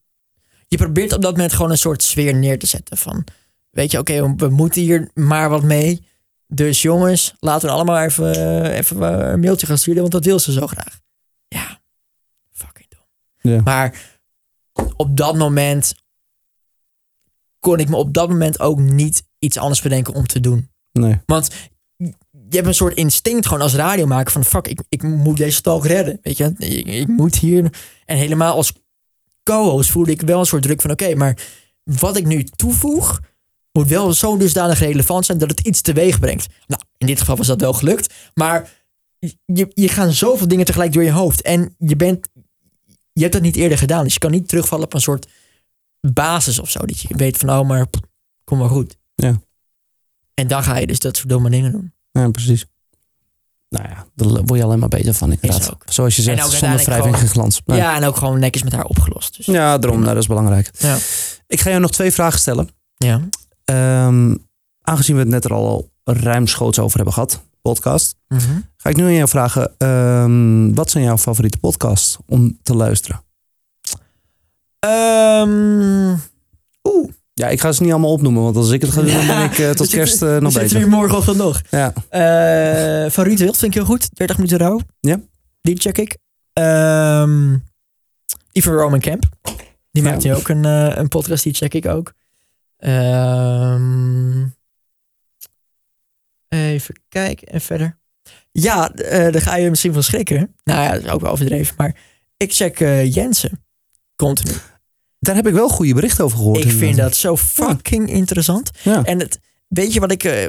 Je probeert op dat moment gewoon een soort sfeer neer te zetten. Van, weet je, oké, we- we moeten hier maar wat mee. Dus jongens, laten we allemaal even, even eh, een mailtje gaan sturen, want dat wil ze zo graag. Ja, fucking dom.
Ja.
Maar op dat moment kon ik me op dat moment ook niet iets anders bedenken om te doen.
Nee.
Want je hebt een soort instinct gewoon als radiomaker van fuck, ik, ik moet deze talk redden. Weet je, ik, ik moet hier. En helemaal als co-host voelde ik wel een soort druk van oké, maar wat ik nu toevoeg moet wel zo dusdanig relevant zijn dat het iets teweeg brengt. Nou, in dit geval was dat wel gelukt, maar je, je gaan zoveel dingen tegelijk door je hoofd en je bent, je hebt dat niet eerder gedaan, dus je kan niet terugvallen op een soort basis of zo dat je weet van oh, maar kom maar goed.
Ja.
En dan ga je dus dat soort domme dingen doen.
Ja, precies. Nou ja, daar word je alleen maar beter van inderdaad.
ook.
Zoals je zegt, zonder wrijving en
gewoon-
glans. Nee.
Ja, en ook gewoon netjes met haar opgelost. Dus, ja.
Daarom, nou, dat is belangrijk.
Ja.
Ik ga jou nog twee vragen stellen.
ja.
Ehm, aangezien we het net er al ruimschoots over hebben gehad, podcast,
Mhm.
ga ik nu aan jou vragen: ehm, wat zijn jouw favoriete podcasts om te luisteren?
Ehm, Oeh.
Ja, ik ga ze niet allemaal opnoemen, want als ik het ga doen, dan ben ik eh, tot
We
kerst eh, nog
we zitten
bezig.
hier morgenochtend nog.
Ja.
Eh, van Ruud Wild vind ik heel goed. 30 minuten rouw.
Ja.
Die check ik. Ehm die van Roman Camp. Die
Ja.
maakt nu ook een, een podcast. Die check ik ook. Ehm, even kijken en verder. Ja, daar ga je misschien van schrikken. Nou ja, dat is ook wel overdreven. Maar ik check Jensen. Continu.
Daar heb ik wel goede berichten over gehoord.
Ik vind dat zo fucking interessant.
Ja.
En het, weet je wat ik... eh,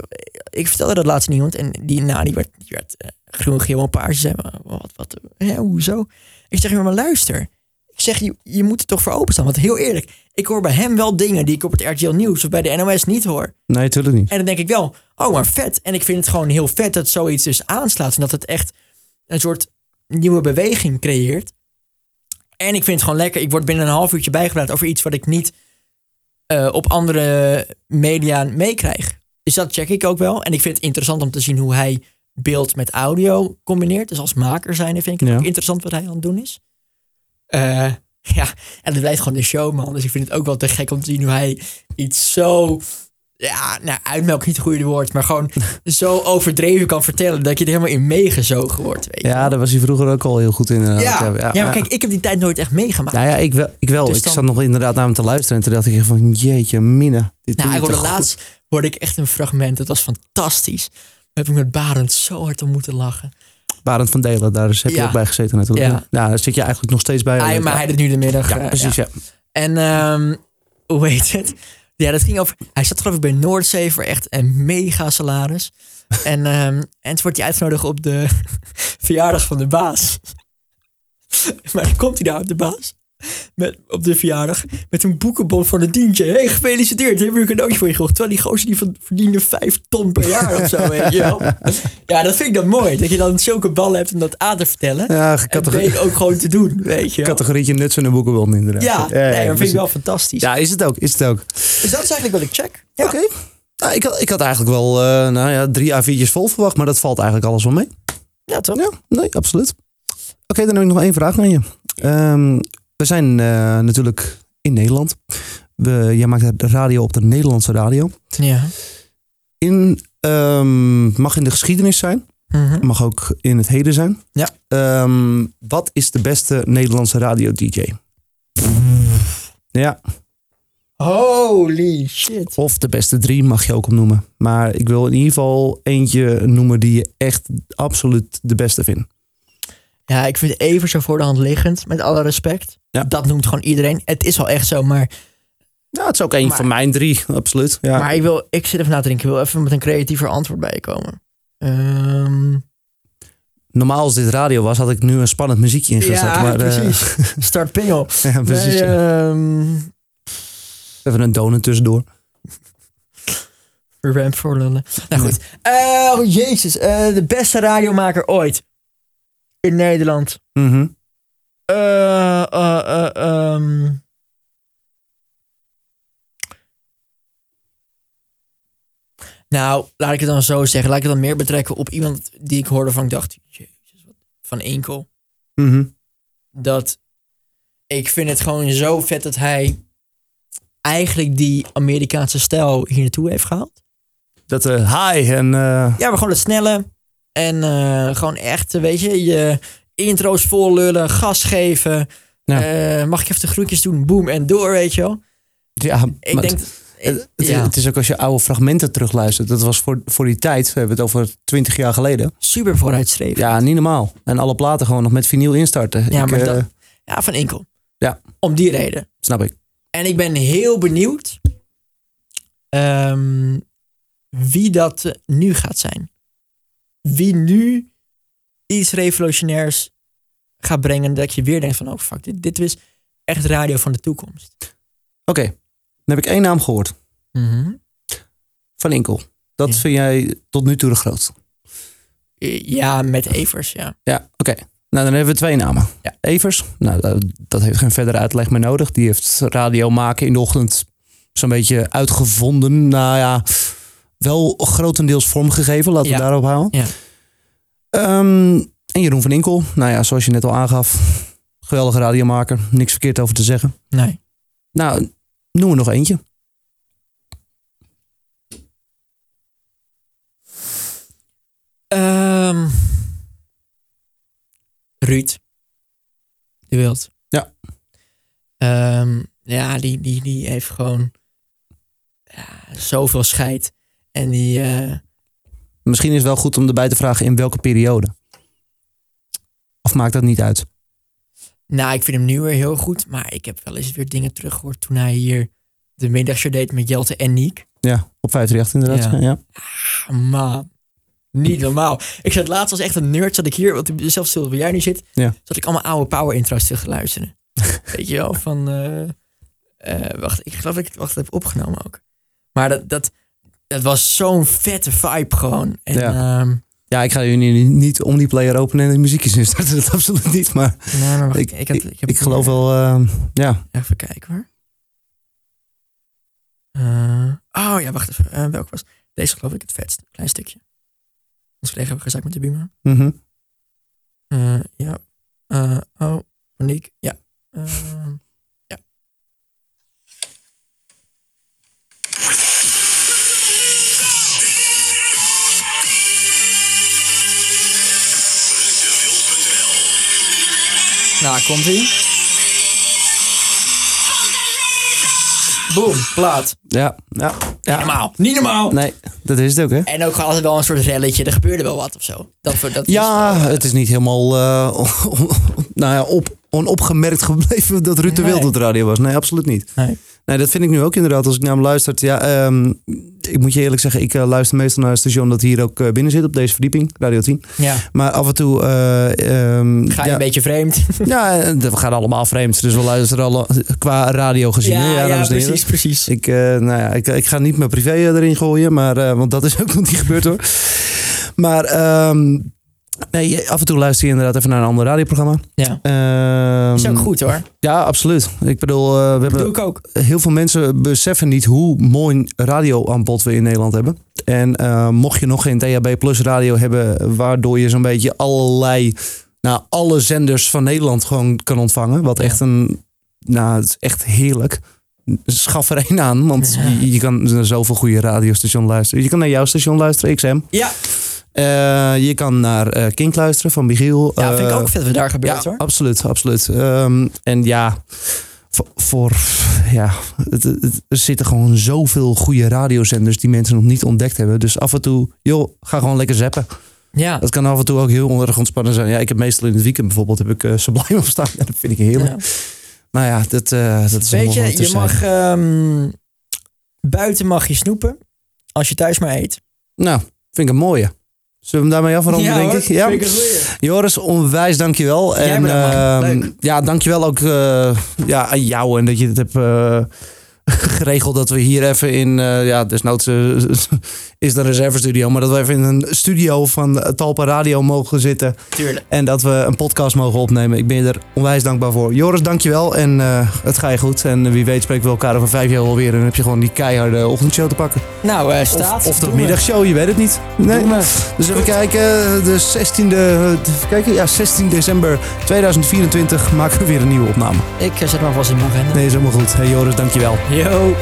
ik vertelde dat laatst aan iemand. En die, nou, die werd, die werd eh, groen, geel en paars. Zei, wat, wat, hè, hoezo? Ik zeg, maar luister. Ik zeg, je, je moet er toch voor openstaan. Want heel eerlijk, ik hoor bij hem wel dingen die ik op het RTL Nieuws of bij de NOS niet hoor.
Nee, natuurlijk niet.
En dan denk ik wel, oh maar vet. En ik vind het gewoon heel vet dat zoiets dus aanslaat. En dat het echt een soort nieuwe beweging creëert. En ik vind het gewoon lekker. Ik word binnen een half uurtje bijgepraat over iets wat ik niet eh, op andere media meekrijg. Dus dat check ik ook wel. En ik vind het interessant om te zien hoe hij beeld met audio combineert. Dus als maker zijn vind ik het
Ja.
ook interessant wat hij aan het doen is. Eh, ja, en het blijft gewoon de showman. Dus ik vind het ook wel te gek om te zien hoe hij iets zo... Ja, nou, uitmelk niet het goede woord, maar gewoon zo overdreven kan vertellen dat je er helemaal in meegezogen wordt. Weet je
Ja, daar was hij vroeger ook al heel goed in. inderdaad.
ja, ja, maar kijk, ik heb die tijd nooit echt meegemaakt.
Nou ja, ik wel. Ik, wel.
Dus
ik
dan-
zat nog inderdaad naar hem te luisteren en toen dacht ik van, jeetje, minne. Dit
Nou, ik hoorde laatst hoorde ik echt een fragment. Dat was fantastisch. Heb ik met Barend zo hard om moeten lachen.
Barend van Delen, daar is- heb je
Ja.
ook bij gezeten natuurlijk.
Ja.
Nou, daar zit je eigenlijk nog steeds bij.
Maar hij doet nu de middag.
ja,
eh,
precies, ja.
En ehm, hoe heet het? Ja, dat ging over. Hij zat geloof ik bij Noordzee voor echt een mega salaris. en, ehm, en toen wordt hij uitgenodigd op de verjaardag van de baas. maar dan komt hij daar op de baas. Met, op de verjaardag. Met een boekenbon van de DJ. Hey, gefeliciteerd. Hebben we een cadeautje voor je gekocht. Terwijl die gozer die van- verdiende vijf ton per jaar of zo. Weet je wel. Ja, dat vind ik dan mooi. Dat je dan zulke ballen hebt om dat aan te vertellen.
Ja, categorie,
B ook gewoon te doen. Weet je wel.
categorietje nuts en een boekenbond inderdaad.
Ja, nee, maar vind ik wel fantastisch.
Ja, is het ook, is het ook.
Dus dat is eigenlijk wat ik check. Ja.
Oké. Nou, ik, had, ik had eigenlijk wel eh, nou ja, drie A4'tjes vol verwacht, maar dat valt eigenlijk alles wel mee.
Ja, toch?
Ja, nee, absoluut. Oké, dan heb ik nog één vraag aan je. Ehm, we zijn eh, natuurlijk in Nederland. We, jij maakt de radio op de Nederlandse radio.
Ja.
In, ehm, mag in de geschiedenis zijn.
Mhm.
Mag ook in het heden zijn.
Ja.
Ehm, wat is de beste Nederlandse radio-dj? Ja,
Holy shit.
of de beste drie mag je ook opnoemen. Maar ik wil in ieder geval eentje noemen die je echt absoluut de beste vindt.
Ja, ik vind het even zo voor de hand liggend, met alle respect.
Ja.
Dat noemt gewoon iedereen. Het is wel echt zo, maar,
Ja, het is ook een
Maar-
van mijn drie, absoluut. Ja.
maar ik, wil, ik zit even na te denken. Ik wil even met een creatiever antwoord bij je komen. Ehm,
Normaal als dit radio was, had ik nu een spannend muziekje ingezet.
ja,
maar, eh,
precies. Start pingel.
ja, precies.
Nee,
ja.
ehm,
Even een donut tussendoor.
Ramp voor lullen. Nou goed. Eh, oh jezus. eh, de beste radiomaker ooit. In Nederland.
Mhm.
Eh, eh, eh, ehm. Nou, laat ik het dan zo zeggen. Laat ik het dan meer betrekken op iemand die ik hoorde van ik dacht, jezus, wat van Enkel.
Mhm.
Dat ik vind het gewoon zo vet dat hij eigenlijk die Amerikaanse stijl hier naartoe heeft gehaald.
Dat eh hi en
Ja, maar gewoon het snelle. En eh, gewoon echt, eh, weet je, je intro's vol lullen, gas geven.
Ja.
Eh, mag ik even de groetjes doen? Boom en door, weet je wel.
ja,
Ik denk...
het, het,
ja,
het is ook als je oude fragmenten terugluistert. Dat was voor, voor die tijd, we hebben het over twintig jaar geleden.
super vooruitstrevend.
Ja, niet normaal. En alle platen gewoon nog met vinyl instarten.
Ja,
ik,
maar dat- Ja, van enkel.
Ja.
Om die reden.
Snap ik.
En ik ben heel benieuwd ehm, wie dat nu gaat zijn. Wie nu iets revolutionairs gaat brengen dat je weer denkt van, oh fuck, dit, dit is echt radio van de toekomst.
Oké, dan heb ik één naam gehoord. Van Inkel. Dat
Ja.
vind jij tot nu toe de grootste.
Ja, met Evers, ja.
Ja, oké. Nou, dan hebben we twee namen.
Ja.
Evers, nou, dat- dat heeft geen verdere uitleg meer nodig. Die heeft radio maken in de ochtend zo'n beetje uitgevonden. Nou ja, wel grotendeels vormgegeven. Laten
Ja.
we daarop houden.
Ja.
Ehm, en Jeroen van Inkel. Nou ja, zoals je net al aangaf. Geweldige radiomaker. Niks verkeerd over te zeggen.
Nee.
Nou, noem er nog eentje.
Ehm Ruud. De Wild.
Ja.
Ehm, ja, die, die, die heeft gewoon ja, zoveel scheid. En die, eh,
Misschien is het wel goed om erbij te vragen in welke periode. Of maakt dat niet uit?
nou, ik vind hem nu weer heel goed. Maar ik heb wel eens weer dingen teruggehoord toen hij hier de middagshow deed met Jelte en Niek.
Ja, op 538 inderdaad.
Ja.
Ja.
Ah, man. Niet normaal. Ik zat laatst als echt een nerd, zat ik hier, wat zelf stil waar jij nu zit,
Ja.
zat ik allemaal oude power intro's terug te luisteren. Weet je wel, van, eh, eh, wacht, ik geloof dat ik het wacht, heb opgenomen ook. Maar dat, dat, dat was zo'n vette vibe gewoon. En,
Ja.
ehm,
Ja, ik ga jullie niet om die player openen en de muziekjes instarten. Dat absoluut niet. Maar
nee, maar wacht,
ik,
ik,
ik, geloof wel, eh, ja.
Even kijken hoor. Eh, oh ja, wacht even. Eh, welke was? Deze geloof ik het vetst. Klein stukje. Ons collega hebben gezegd met de beamer.
Mhm.
Eh, ja. Oh, Monique. Ja. Ja. Nou, komt ie. Boom, plaat.
Ja, ja,
Niet
ja.
normaau. Niet normaal.
Nee, dat is het ook, hè?
En ook altijd wel een soort relletje. Er gebeurde wel wat of zo. Dat, dat is
Ja,
wel, eh,
het is niet helemaal eh, nou ja, op, onopgemerkt gebleven dat
Nee.
Wild op de radio was. Nee, absoluut niet.
Nee.
Nee, dat vind ik nu ook inderdaad. Als ik naar hem luister. Ja, ehm, ik moet je eerlijk zeggen, ik eh, luister meestal naar het station dat hier ook eh, binnen zit op deze verdieping, Radio 10.
Ja.
Maar af en toe. eh, ehm,
Ga je
ja,
een beetje vreemd?
Ja, we gaan allemaal vreemd. Dus we luisteren alle qua radio gezien.
ja, ja,
heren.
precies, precies.
Ik, nou ja, ik, ik ga niet mijn privé erin gooien, maar, want dat is ook nog niet gebeurd hoor. Maar ehm, nee, af en toe luister je inderdaad even naar een ander radioprogramma.
Ja.
Ehm,
Is ook goed hoor.
Ja, absoluut. Ik bedoel, eh, we hebben
ik ook.
heel veel mensen beseffen niet hoe mooi radioaanbod we in Nederland hebben. En eh, mocht je nog geen DHB Plus radio hebben, waardoor je zo'n beetje allerlei, nou, alle zenders van Nederland gewoon kan ontvangen. Wat
Ja.
echt een, nou, het is echt heerlijk. Schaf er één aan, want je, je kan naar zoveel goede radiostation luisteren. Je kan naar jouw station luisteren, XM.
Ja,
Eh, je kan naar eh Kink luisteren van Michiel.
ja vind ik
Eh,
ook vet wat daar gebeurt
ja,
hoor.
absoluut, absoluut. Ehm, en ja, voor, voor ja, het, het- er zitten gewoon zoveel goede radiozenders die mensen nog niet ontdekt hebben. Dus af en toe, joh, ga gewoon lekker zappen.
Ja.
Dat kan af en toe ook heel erg ontspannen zijn. Ja, ik heb meestal in het weekend bijvoorbeeld heb ik Sublime opstaan. Ja, dat vind ik heerlijk.
Ja.
Maar ja, dat, eh, dat is
Weet je, je mag ehm, buiten mag je snoepen als je thuis maar eet.
Nou, vind ik een mooie. Zullen we hem daarmee afronden, denk ik? Ja.
Vind ik een goeie.
Joris, onwijs dankjewel.
Jij
En
Leuk.
ja, dankjewel ook eh, ja, aan jou en dat je het hebt eh, geregeld dat we hier even in, eh, ja, desnoods is de reservestudio, maar dat we even in een studio van Talpa Radio mogen zitten.
Tuurlijk.
En dat we een podcast mogen opnemen. Ik ben je er onwijs dankbaar voor. Joris, dankjewel. En eh, het ga je goed. En wie weet spreken we elkaar over vijf jaar alweer. En dan heb je gewoon die keiharde ochtendshow te pakken.
Nou, eh,
Of,
staat.
of de middagshow, je weet het niet. Nee. Dus even kijken. De 16e, eh, even kijken, ja, 16 december 2024 maken we weer een nieuwe opname.
Ik eh, zet maar vast in mijn agenda.
Nee, is helemaal goed. Hey Joris, dankjewel.
Yo.